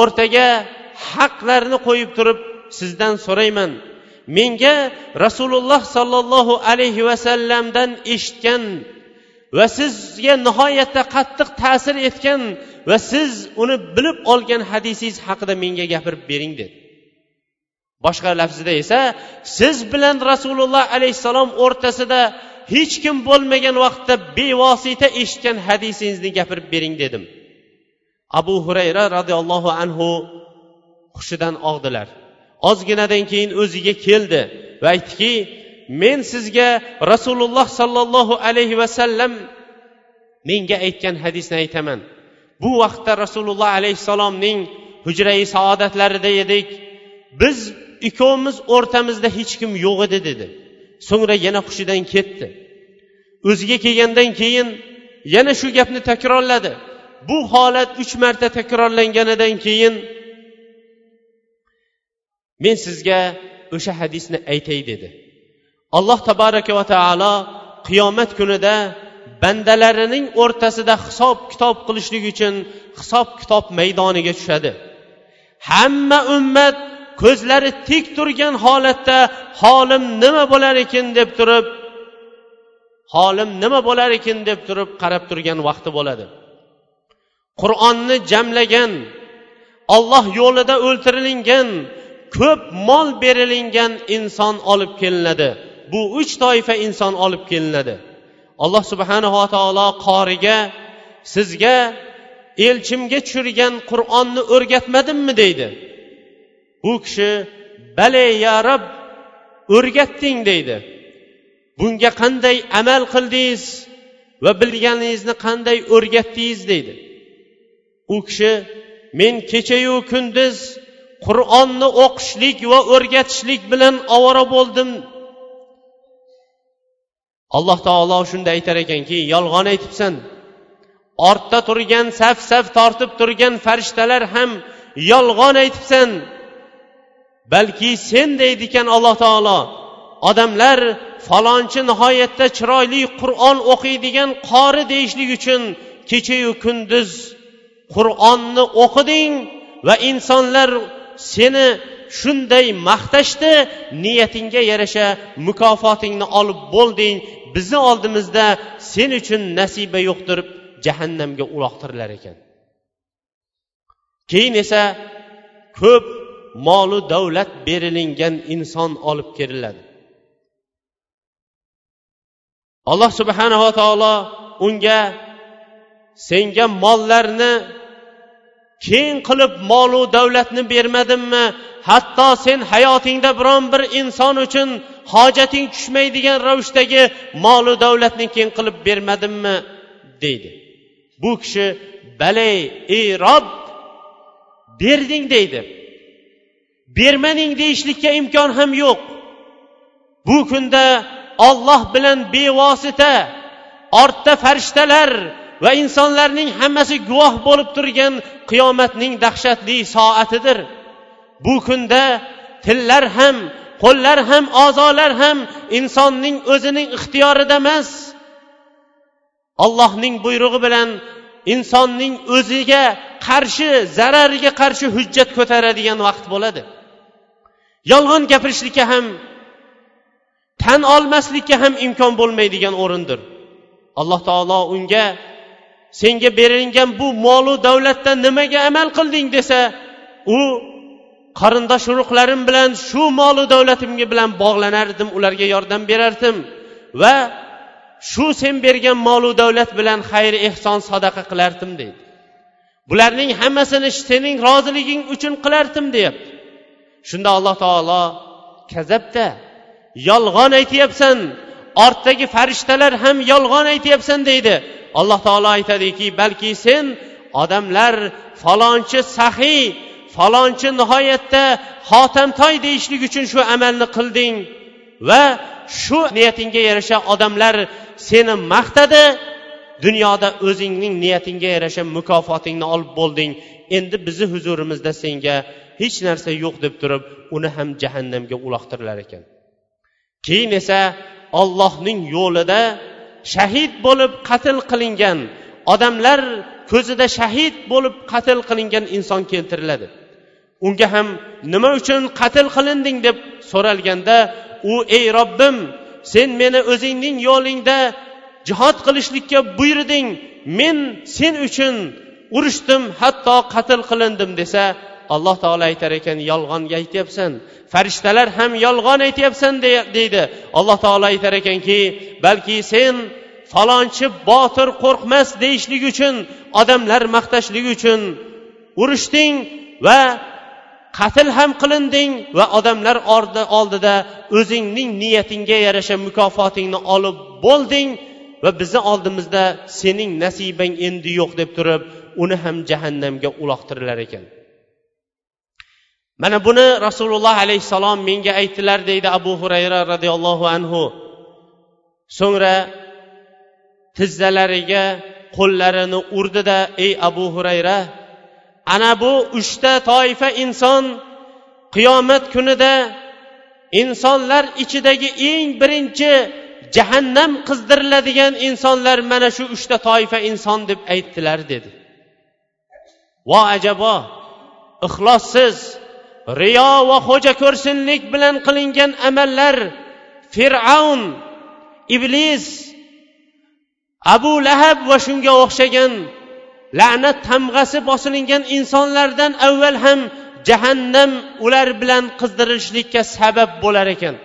o'rtaga haqlarni qo'yib turib sizdan so'rayman. Menga rasululloh sollallohu alayhi vasallamdan eshitgan va sizga nihoyatda qattiq ta'sir etgan va siz uni bilib olgan hadisingiz haqida menga gapirib bering dedi. Boshqa lafzida esa siz bilan rasululloh alayhissalom o'rtasida hech kim bo'lmagan vaqtda bevosita eshitgan hadisingizni gapirib bering dedim. Abu hurayra roziyallohu anhu hushidan og'dilar. Ozginadan keyin o'ziga keldi va aytdiki men sizga rasululloh sollallohu alayhi vasallam menga aytgan hadisni aytaman. Bu vaqtda rasululloh alayhissalomning hujrai saodatlarida edik. Biz ikkovimiz o'rtamizda hech kim yo'q edi dedi. So'ngra yana hushidan ketdi. O'ziga kelgandan keyin yana shu gapni takrorladi. Bu holat uch marta takrorlanganidan keyin men sizga o'sha hadisni aytay dedi. Alloh tabaraka va taolo qiyomat kunida bandalarining o'rtasida hisob kitob qilishlik uchun hisob kitob maydoniga tushadi. Hamma ummat ko'zlari tik turgan holatda holim nima bo'lar ekan deb turib holim nima bo'lar ekan deb turib qarab turgan vaqti bo'ladi. Qur'onni jamlagan olloh yo'lida o'ltirilingan ko'p mol berilingan inson olib kelinadi. Bu uch toifa inson olib kelinadi. Alloh subhanava taolo qoriga sizga elchimga tushirgan qur'onni o'rgatmadimmi deydi. U kishi bale ya rab o'rgatding deydi. Bunga qanday amal qildingiz va bilganingizni qanday o'rgatdingiz deydi. U kishi men kechayu kunduz qur'onni o'qishlik va o'rgatishlik bilan ovora bo'ldim. Alloh taolo shunda aytar ekanki yolg'on aytibsan. Ortda turgan saf saf tortib turgan farishtalar ham yolg'on aytibsan. Balki sen deydi ekan alloh taolo. Odamlar falonchi nihoyatda chiroyli qur'on o'qiydigan qori deyishlik uchun kechayu kunduz qur'onni o'qiding va insonlar seni shunday maqtashdi niyatingga yarasha mukofotingni olib bo'lding. Bizni oldimizda sen uchun nasiba yo'qdir jahannamga uloqtirilar ekan. Keyin esa ko'p molu davlat berilingan inson olib keriladi. Alloh subhanava taolo unga senga mollarni keng qilib molu davlatni bermadimmi? Hatto sen hayotingda biron bir inson uchun hojating tushmaydigan ravishdagi molu davlatni keng qilib bermadimmi? deydi. Bu kishi balay ey rob berding deydi. Bermading deyishlikka imkon ham yo'q. Bu kunda olloh bilan bevosita ortda farishtalar va insonlarning hammasi guvoh bo'lib turgan qiyomatning dahshatli soatidir. Bu kunda tillar ham qo'llar ham a'zolar ham insonning o'zining ixtiyorida emas. Allohning buyrug'i bilan insonning o'ziga qarshi zarariga qarshi hujjat ko'taradigan vaqt bo'ladi. Yolg'on gapirishlikka ham tan olmaslikka ham imkon bo'lmaydigan o'rindir. Alloh taolo unga senga berilgan bu molu davlatdan nimaga amal qilding? desa u qarindosh urug'larim bilan shu molu davlatimga bilan bog'lanardim ularga yordam berardim va shu sen bergan molu davlat bilan xayr ehson sadaqa qilardim deydi. Bularning hammasini sening roziliging uchun qilardim deyapti. Shunda alloh taolo kazabda yolg'on aytyapsan ortdagi farishtalar ham yolg'on aytyapsan deydi. Alloh taolo aytadiki balki sen odamlar falonchi sahiy falonchi nihoyatda xotamtoy deyishlik uchun shu amalni qilding va shu niyatingga yarasha odamlar seni maqtadi dunyoda o'zingning niyatingga yarasha mukofotingni olib bo'lding. Endi bizni huzurimizda senga hech narsa yo'q deb turib uni ham jahannamga uloqtirilar ekan. Keyin esa ollohning yo'lida shahid bo'lib qatl qilingan odamlar ko'zida shahid bo'lib qatl qilingan inson keltiriladi. Unga ham nima uchun qatl qilinding deb so'ralganda u ey robbim sen meni o'zingning yo'lingda jihod qilishlikka buyurding. Men sen uchun urushdim hatto qatl qilindim desa alloh taolo aytar ekan yolg'on aytyapsan farishtalar ham yolg'on aytyapsan deydi. Alloh taolo aytar ekanki balki sen falonchi botir qo'rqmas deyishlik uchun odamlar maqtashlik uchun urushding va qatl ham qilinding va odamlar oldida o'zingning niyatingga yarasha mukofotingni olib bo'lding va bizni oldimizda sening nasibang endi yo'q deb turib uni ham jahannamga uloqtirilar ekan. Mana buni rasululloh alayhissalom menga aytdilar deydi abu hurayra roziyallohu anhu. So'ngra tizzalariga qo'llarini urdida ey abu hurayra ana bu uchta toifa inson qiyomat kunida insonlar ichidagi eng birinchi jahannam qizdiriladigan insonlar mana shu uchta toifa inson deb aytdilar dedi. Vo ajabo ixlossiz riyo va xo'ja ko'rsinlik bilan qilingan amallar. Fir'avn iblis abu lahab va shunga o'xshagan la'nat tamg'asi bosilingan insonlardan avval ham jahannam ular bilan qizdirilishlikka sabab bo'lar ekan.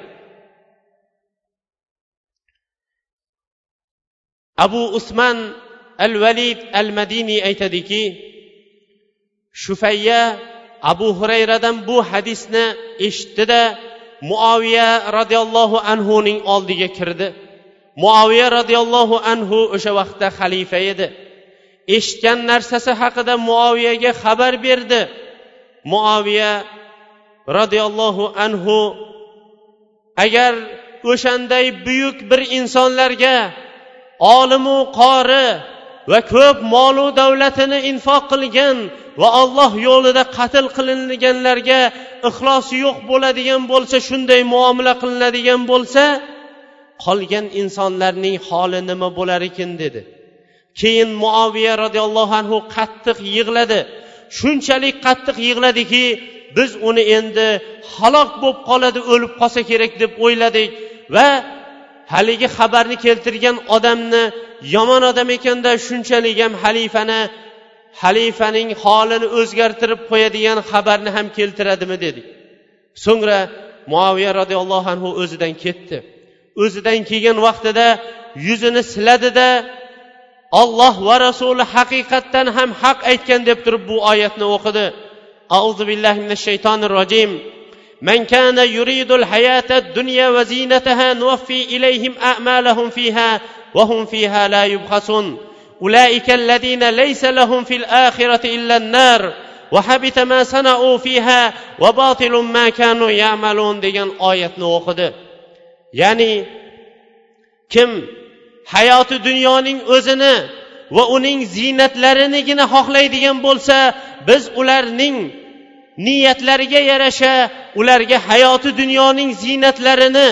Abu usman al valid al madiniy aytadiki shufayya abu hurayradan bu hadisni eshitdida muoviya roziyallohu anhuning oldiga kirdi. Muoviya roziyallohu anhu o'sha vaqtda xalifa edi. Eshitgan narsasi haqida muoviyaga xabar berdi. Muoviya roziyallohu anhu agar o'shanday buyuk bir insonlarga olimu qori va ko'p molu davlatini infoq qilgan va alloh yo'lida qatl qilinganlarga ixlosi yo'q bo'ladigan bo'lsa shunday muomala qilinadigan bo'lsa qolgan insonlarning holi nima bo'lar ekan dedi. Keyin muoviya roziyallohu anhu qattiq yig'ladi. Shunchalik qattiq yig'ladiki biz uni endi halok bo'lib qoladi o'lib qolsa kerak deb o'yladik va haligi xabarni keltirgan odamni yomon odam ekanda shunchalik ham xalifani xalifaning holini o'zgartirib qo'yadigan xabarni ham keltiradimi dedik so'ngra muoviya roziyallohu anhu o'zidan ketdi. O'zidan kelgan vaqtida yuzini siladida olloh va rasuli haqiqatdan ham haq aytgan deb turib bu oyatni o'qidi. Auzu billahi minash shaytonir rojim. من كان يريد الحياة الدنيا وزينتها نوفي إليهم أعمالهم فيها وهم فيها لا يبخسون أولئك الذين ليس لهم في الآخرة إلا النار وحبت ما صنعوا فيها وباطل ما كانوا يعملون degan oyatni o'qidi. Ya'ni kim hayoti dunyoning o'zini va uning ziynatlarinigina xohlaydigan bo'lsa biz ularning niyatlariga yarasha ularga hayoti dunyoning ziynatlarini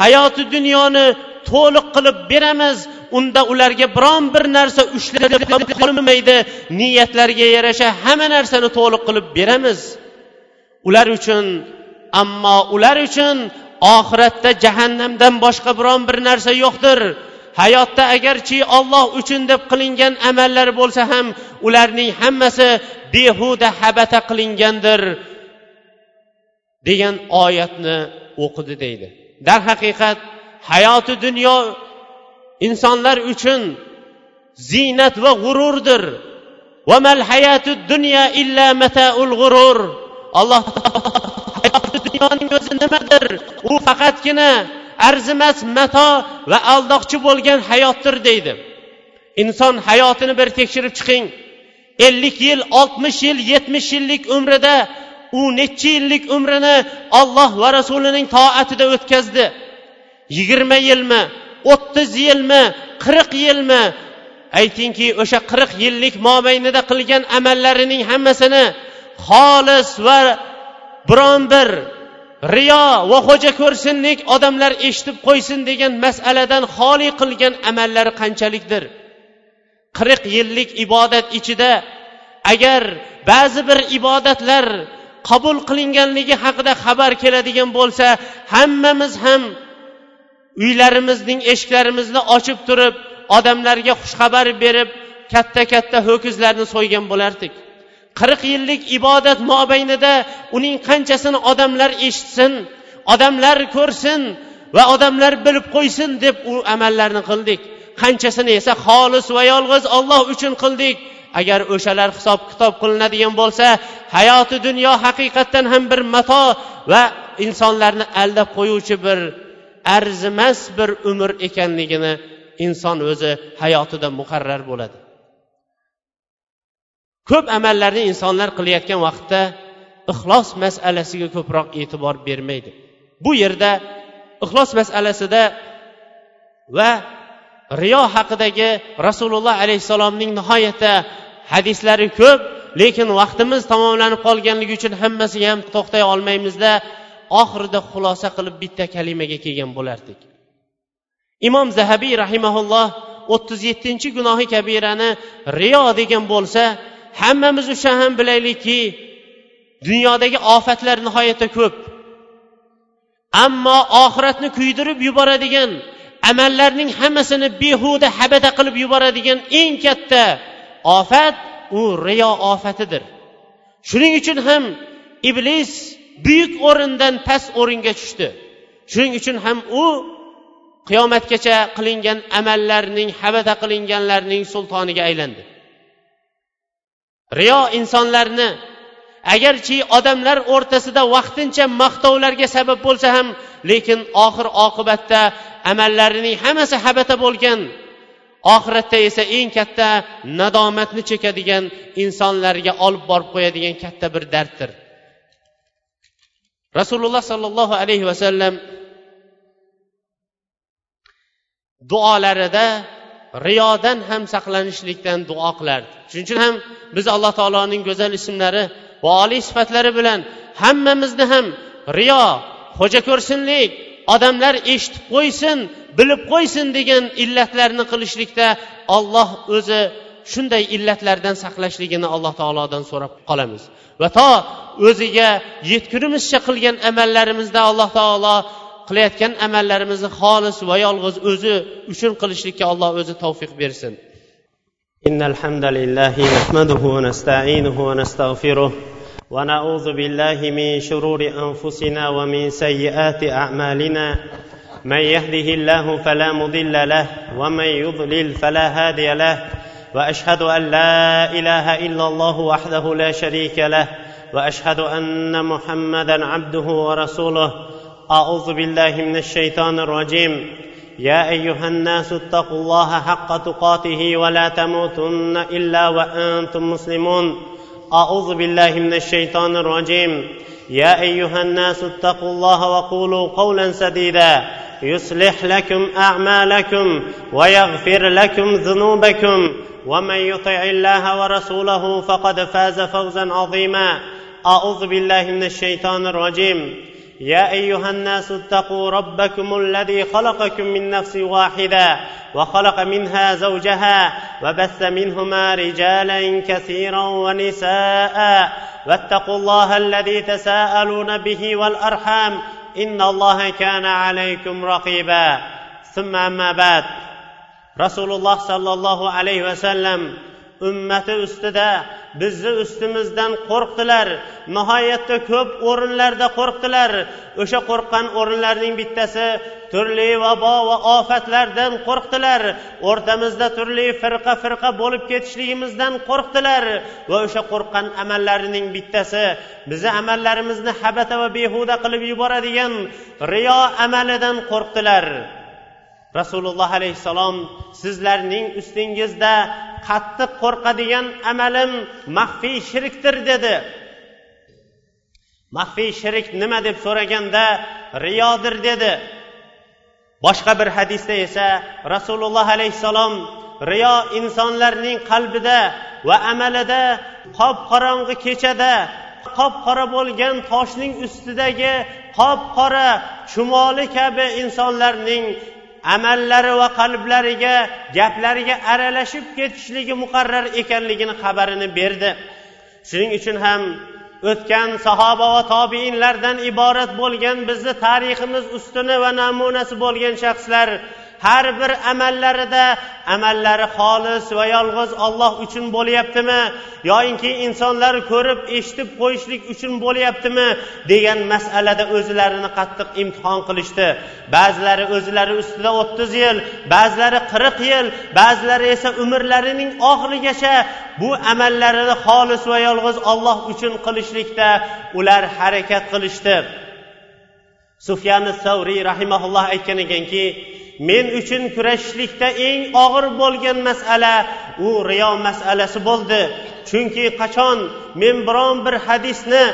hayoti dunyoni to'liq qilib beramiz. Unda ularga biron bir narsa ushlab qolmaydi niyatlariga yarasha hamma narsani to'liq qilib beramiz. Ular uchun ammo ular uchun oxiratda jahannamdan boshqa biron bir narsa yo'qdir. Hayotda agarchi olloh uchun deb qilingan amallar bo'lsa ham ularning hammasi behuda habata qilingandir degan oyatni o'qidi deydi. Darhaqiqat hayoti dunyo insonlar uchun ziynat va g'ururdir. Alloh hayoti dunyoning o'zi nimadir? U faqatgina arzimas mato va aldoqchi bo'lgan hayotdir deydi. Inson hayotini bir tekshirib chiqing. Ellik yil oltmish yil yetmish yillik umrida u necha yillik umrini olloh va rasulining toatida o'tkazdi. Yigirma yilmi o'ttiz yilmi qirq yilmi aytingki o'sha qirq yillik mobaynida qilgan amallarining hammasini xolis va biron bir riyo va xo'ja ko'rsinlik odamlar eshitib qo'ysin degan masaladan xoli qilgan amallari qanchalikdir? Qirq yillik ibodat ichida agar ba'zi bir ibodatlar qabul qilinganligi haqida xabar keladigan bo'lsa hammamiz ham uylarimizning eshiklarimizni ochib turib odamlarga xushxabar berib katta katta ho'kizlarni so'ygan bo'lardik. Qirq yillik ibodat mobaynida uning qanchasini odamlar eshitsin odamlar ko'rsin va odamlar bilib qo'ysin deb u amallarni qildik. Qanchasini esa xolis va yolg'iz olloh uchun qildik. Agar o'shalar hisob kitob qilinadigan bo'lsa hayoti dunyo haqiqatdan ham bir mato va insonlarni aldab qo'yuvchi bir arzimas bir umr ekanligini inson o'zi hayotida muqarrar bo'ladi. Ko'p amallarni insonlar qilayotgan vaqtda ixlos masalasiga ko'proq e'tibor bermaydi. Bu yerda ixlos masalasida va riyo haqidagi rasululloh alayhissalomning nihoyatda hadislari ko'p lekin vaqtimiz tamomlanib qolganligi uchun hammasiga ham to'xtay olmaymizda oxirida xulosa qilib bitta kalimaga kelgan bo'lardik. Imom zahabiy rahimaulloh o'ttiz yettinchi gunohi kabirani riyo degan bo'lsa hammamiz o'sha ham bilaylikki dunyodagi ofatlar nihoyatda ko'p. Ammo oxiratni kuydirib yuboradigan amallarning hammasini behuda habada qilib yuboradigan eng katta ofat u riyo ofatidir. Shuning uchun ham iblis buyuk o'rindan past o'ringa tushdi. Shuning uchun ham u qiyomatgacha qilingan amallarning habada qilinganlarning sultoniga aylandi. Riyo insonlarni agarchi odamlar o'rtasida vaqtincha maqtovlarga sabab bo'lsa ham lekin oxir oqibatda amallarining hammasi habata bo'lgan oxiratda esa eng katta nadomatni chekadigan insonlarga olib borib qo'yadigan katta bir darddir. Rasululloh sollallohu alayhi vasallam duolarida riyodan ham saqlanishlikdan duo qilardi shuning uchun ham biz alloh taoloning go'zal ismlari va oliy sifatlari bilan hammamizni ham riyo xo'ja ko'rsinlik odamlar eshitib qo'ysin bilib qo'ysin degan illatlarni qilishlikda olloh o'zi shunday illatlardan saqlashligini alloh taolodan so'rab qolamiz. Va to o'ziga yetgunimizcha qilgan amallarimizda alloh taolo qilayotgan amallarimizni xolis va yolg'iz o'zi uchun qilishlikka alloh o'zi tavfiq bersin. إن الحمد لله نحمده ونستعينه ونستغفره ونعوذ بالله من شرور أنفسنا ومن سيئات أعمالنا من يهده الله فلا مضل له ومن يضلل فلا هادي له واشهد ان لا اله الا الله وحده لا شريك له واشهد ان محمدا عبده ورسوله أعوذ بالله من الشيطان الرجيم. يا أيها الناس اتقوا الله حق تقاته ولا تموتن إلا وأنتم مسلمون. أعوذ بالله من الشيطان الرجيم. يا أيها الناس اتقوا الله وقولوا قولا سديدا. يصلح لكم أعمالكم ويغفر لكم ذنوبكم. ومن يطع الله ورسوله فقد فاز فوزا عظيما. أعوذ بالله من الشيطان الرجيم. يا أيها الناس اتقوا ربكم الذي خلقكم من نفس واحدة وخلق منها زوجها وبث منهما رجالا كثيرا ونساء واتقوا الله الذي تساءلون به والأرحام إن الله كان عليكم رقيبا. ثم أما بعد رسول الله صلى الله عليه وسلم ummati ustida bizni ustimizdan qo'rqdilar. Nihoyatda ko'p o'rinlarda qo'rqdilar. O'sha qo'rqqan o'rinlarning bittasi turli vabo va ofatlardan qo'rqdilar. O'rtamizda turli firqa firqa bo'lib ketishligimizdan qo'rqdilar. Va o'sha qo'rqqan amallarining bittasi bizni amallarimizni habata va behuda qilib yuboradigan riyo amalidan qo'rqdilar. Rasululloh alayhissalom sizlarning ustingizda qattiq qo'rqadigan amalim maxfiy shirkdir dedi. Maxfiy shirk nima deb so'raganda riyodir dedi. Boshqa bir hadisda esa rasululloh alayhissalom riyo insonlarning qalbida va amalida qop qorong'i kechada qop qora bo'lgan toshning ustidagi qop qora chumoli kabi insonlarning amallari va qalblariga gaplariga aralashib ketishligi muqarrar ekanligini xabarini berdi. Shuning uchun ham o'tgan sahoba va tobiinlardan iborat bo'lgan bizni tariximiz ustuni va namunasi bo'lgan shaxslar har bir amallarida amallari xolis va yolg'iz olloh uchun bo'lyaptimi? Yoyinki insonlar ko'rib eshitib qo'yishlik uchun bo'lyaptimi? degan masalada o'zlarini qattiq imtihon qilishdi. Ba'zilari o'zlari ustida o'ttiz yil ba'zilari qirq yil ba'zilari esa umrlarining oxirigacha bu amallarini xolis va yolg'iz olloh uchun qilishlikda ular harakat qilishdi. Sufyani savriy rahimaulloh aytgan ekanki men uchun kurashishlikda eng og'ir bo'lgan masala u riyo masalasi bo'ldi. Chunki qachon men biron bir hadisni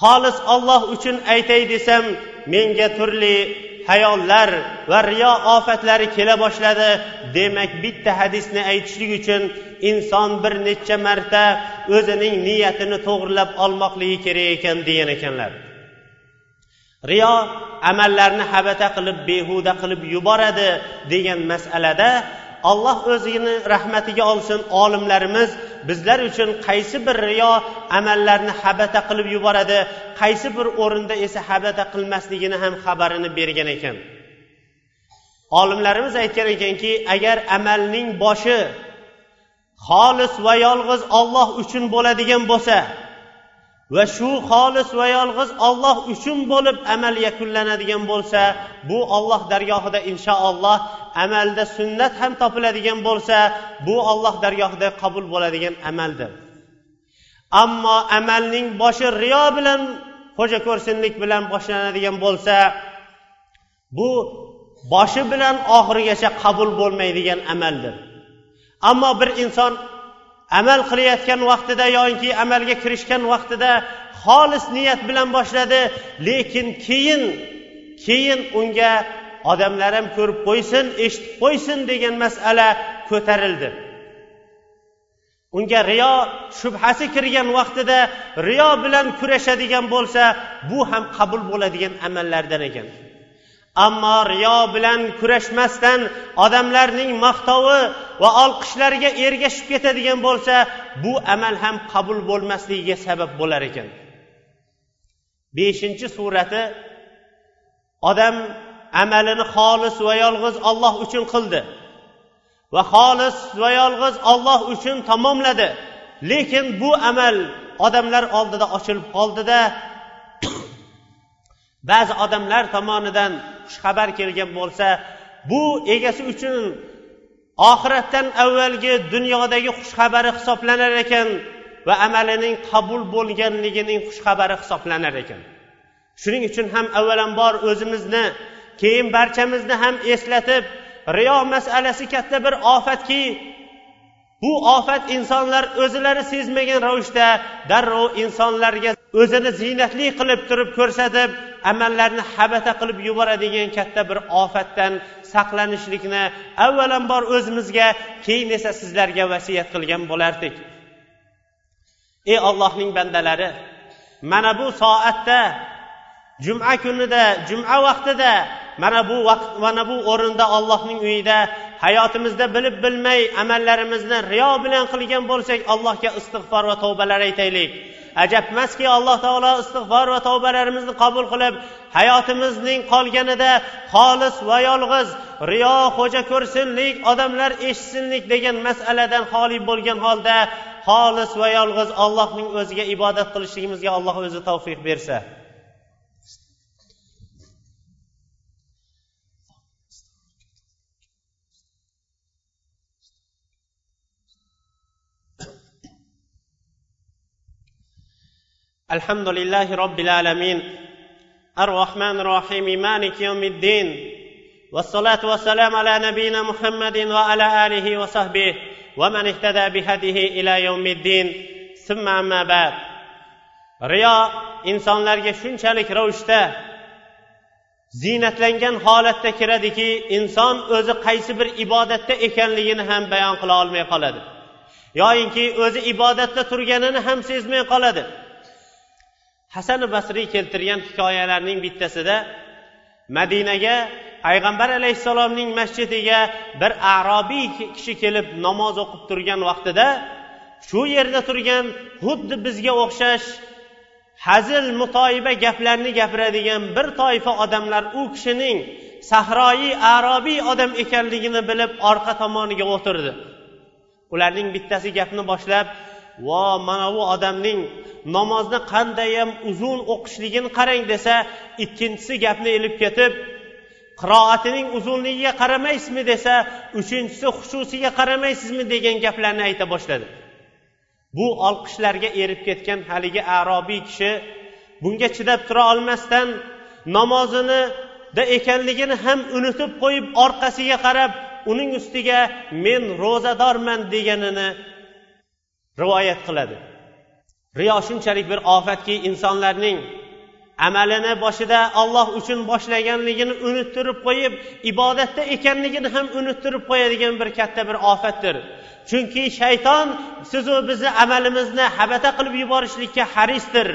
xolis olloh uchun aytay desam menga turli hayollar va riyo ofatlari kela boshladi. Demak bitta hadisni aytishlik uchun inson bir necha marta o'zining niyatini to'g'irlab olmoqligi kerak ekan degan ekanlar. Riyo amallarni habata qilib behuda qilib yuboradi degan masalada alloh o'zini rahmatiga olsin olimlarimiz bizlar uchun qaysi bir riyo amallarni habata qilib yuboradi qaysi bir o'rinda esa habata qilmasligini ham xabarini bergan ekan. Olimlarimiz aytgan ekanki agar amalning boshi xolis va yolg'iz olloh uchun bo'ladigan bo'lsa va shu xolis va yolg'iz olloh uchun bo'lib amal yakunlanadigan bo'lsa bu olloh dargohida inshaalloh amalda sunnat ham topiladigan bo'lsa bu olloh dargohida qabul bo'ladigan amaldir. Ammo amalning boshi riyo bilan xo'ja ko'rsinlik bilan boshlanadigan bo'lsa bu boshi bilan oxirigacha qabul bo'lmaydigan amaldir. Ammo bir inson amal qilayotgan vaqtida yoki amalga kirishgan vaqtida xolis niyat bilan boshladi lekin keyin keyin unga odamlar ham ko'rib qo'ysin eshitib qo'ysin degan masala ko'tarildi. Unga riyo shubhasi kirgan vaqtida riyo bilan kurashadigan bo'lsa bu ham qabul bo'ladigan amallardan ekan. Ammo riyo bilan kurashmasdan odamlarning maqtovi va olqishlariga ergashib ketadigan bo'lsa bu amal ham qabul bo'lmasligiga sabab bo'lar ekan. Beshinchi surati odam amalini xolis va yolg'iz olloh uchun qildi va xolis va yolg'iz olloh uchun tamomladi. Lekin bu amal odamlar oldida ochilib qoldida ba'zi odamlar tomonidan xushxabar kelgan bo'lsa bu egasi uchun oxiratdan avvalgi dunyodagi xushxabari hisoblanar ekan va amalining qabul bo'lganligining xushxabari hisoblanar ekan. Shuning uchun ham avvalambor o'zimizni keyin barchamizni ham eslatib riyo masalasi katta bir ofatki bu ofat insonlar o'zilari sezmagan ravishda darrov insonlarga o'zini ziynatli qilib turib ko'rsatib amallarni habata qilib yuboradigan katta bir ofatdan saqlanishlikni avvalambor o'zimizga keyin esa sizlarga vasiyat qilgan bo'lardik. Ey ollohning bandalari mana bu soatda juma kunida juma vaqtida mana bu vaqt mana bu o'rinda allohning uyida hayotimizda bilib bilmay amallarimizni riyo bilan qilgan bo'lsak allohga istig'for va tavbalar aytaylik. Ajabmaski alloh taolo istig'for va tavbalarimizni qabul qilib hayotimizning qolganida xolis va yolg'iz riyo xo'ja ko'rsinlik odamlar eshitsinlik degan masaladan xoli bo'lgan holda xolis va yolg'iz allohning o'ziga ibodat qilishligimizga alloh o'zi tavfiq bersa. الحمد لله رب العالمين الرحمن الرحيم مالك يوم الدين والصلاة والسلام على نبينا محمد وعلى آله وصحبه ومن اهتدى بهديه إلى يوم الدين ثم أما بعد riyo insonlarga shunchalik ravishda ziynatlangan holatda kiradiki inson o'zi qaysi bir ibodatda ekanligini ham bayon qila olmay qoladi. Yoyinki o'zi ibodatda turganini ham sezmay qoladi. Hasan basriy keltirgan hikoyalarning bittasida madinaga payg'ambar alayhissalomning masjidiga bir arobiy kishi kelib namoz o'qib turgan vaqtida shu yerda turgan xuddi bizga o'xshash hazil mutoyiba gaplarni gapiradigan bir toifa odamlar u kishining sahroyi arobiy odam ekanligini bilib orqa tomoniga o'tirdi. Ularning bittasi gapni boshlab vo mana bu odamning namozni qandayyam uzun o'qishligini qarang desa ikkinchisi gapni ilib ketib qiroatining uzunligiga qaramaysizmi desa uchinchisi xususiga qaramaysizmi degan gaplarni ayta boshladi. Bu olqishlarga erib ketgan haligi arobiy kishi bunga chidab tura olmasdan namozini da ekanligini ham unutib qo'yib orqasiga qarab uning ustiga men ro'zadorman deganini rivoyat qiladi. Riyo shunchalik bir ofatki insonlarning amalini boshida olloh uchun boshlaganligini unuttirib qo'yib ibodatda ekanligini ham unuttirib qo'yadigan bir katta bir ofatdir. Chunki shayton sizu bizni amalimizni habata qilib yuborishlikka harisdir.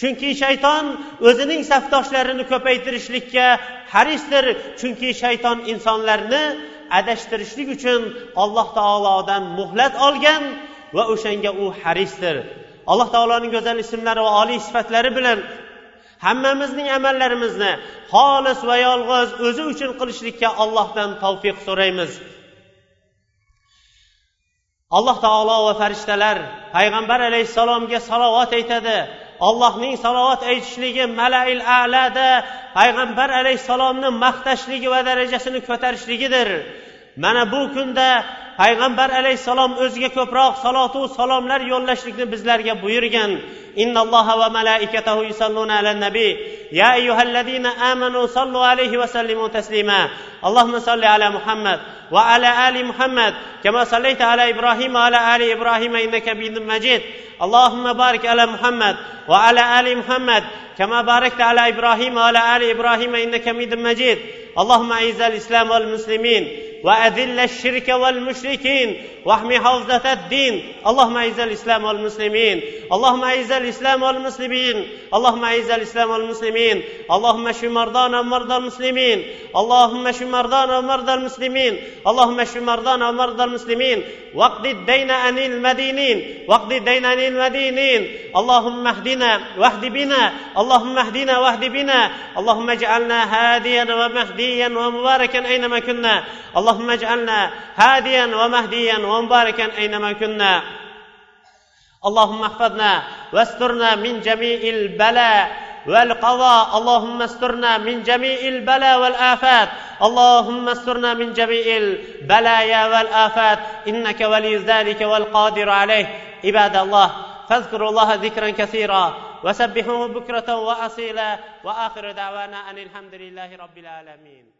Chunki shayton o'zining safdoshlarini ko'paytirishlikka harisdir. Chunki shayton insonlarni adashtirishlik uchun alloh taolodan muhlat olgan va o'shanga u harisdir. Alloh taoloning go'zal ismlari va oliy sifatlari bilan hammamizning amallarimizni xolis va yolg'iz o'zi uchun qilishlikka allohdan tavfiq so'raymiz. Alloh taolo va farishtalar payg'ambar alayhissalomga salovat aytadi. Allohning salovat aytishligi malail alada payg'ambar alayhissalomni maqtashligi va darajasini ko'tarishligidir. mana bu kunda payg'ambar alayhissalom o'ziga ko'proq salotu salomlar yo'llashlikni bizlarga buyurgan. Innalloha va malaikatahu yusalluna ala nabiy ya ayyuhallazina amanu sallu alayhi va sallimu taslima. Allohumma salli ala muhammad va ala ali muhammad. Kama sallaita ala ibrohim va ala ali ibrohim innaka hamidum majid. اللهم بارك على محمد وعلى ال محمد كما باركت على ابراهيم وعلى ال ابراهيم انك حميد مجيد اللهم اعز الاسلام والمسلمين وأذل الشرك والمشركين واحمي حوزة الدين. اللهم أعز الإسلام والمسلمين. اللهم أعز الإسلام والمسلمين. اللهم أعز الإسلام والمسلمين. اللهم اشف مرضانا ومرضى المسلمين. اللهم اشف مرضانا ومرضى المسلمين. اللهم اشف مرضانا ومرضى المسلمين. واقض الدين عن المدينين. واقض الدين عن المدينين. اللهم اهدنا واهد بنا. اللهم اهدنا واهد بنا. اللهم اجعلنا هاديا ومهديا ومباركا أينما كنا. اللهم اجعلنا هاديا ومهديا ومباركا أينما كنا. اللهم احفظنا واسترنا من جميع البلاء والقضاء. اللهم استرنا من جميع البلاء والآفات. اللهم استرنا من جميع البلايا والآفات. إنك ولي ذلك والقادر عليه. عباد الله فاذكروا الله ذكرا كثيرا وسبحوه بكرة وأصيلا. وآخر دعوانا أن الحمد لله رب العالمين.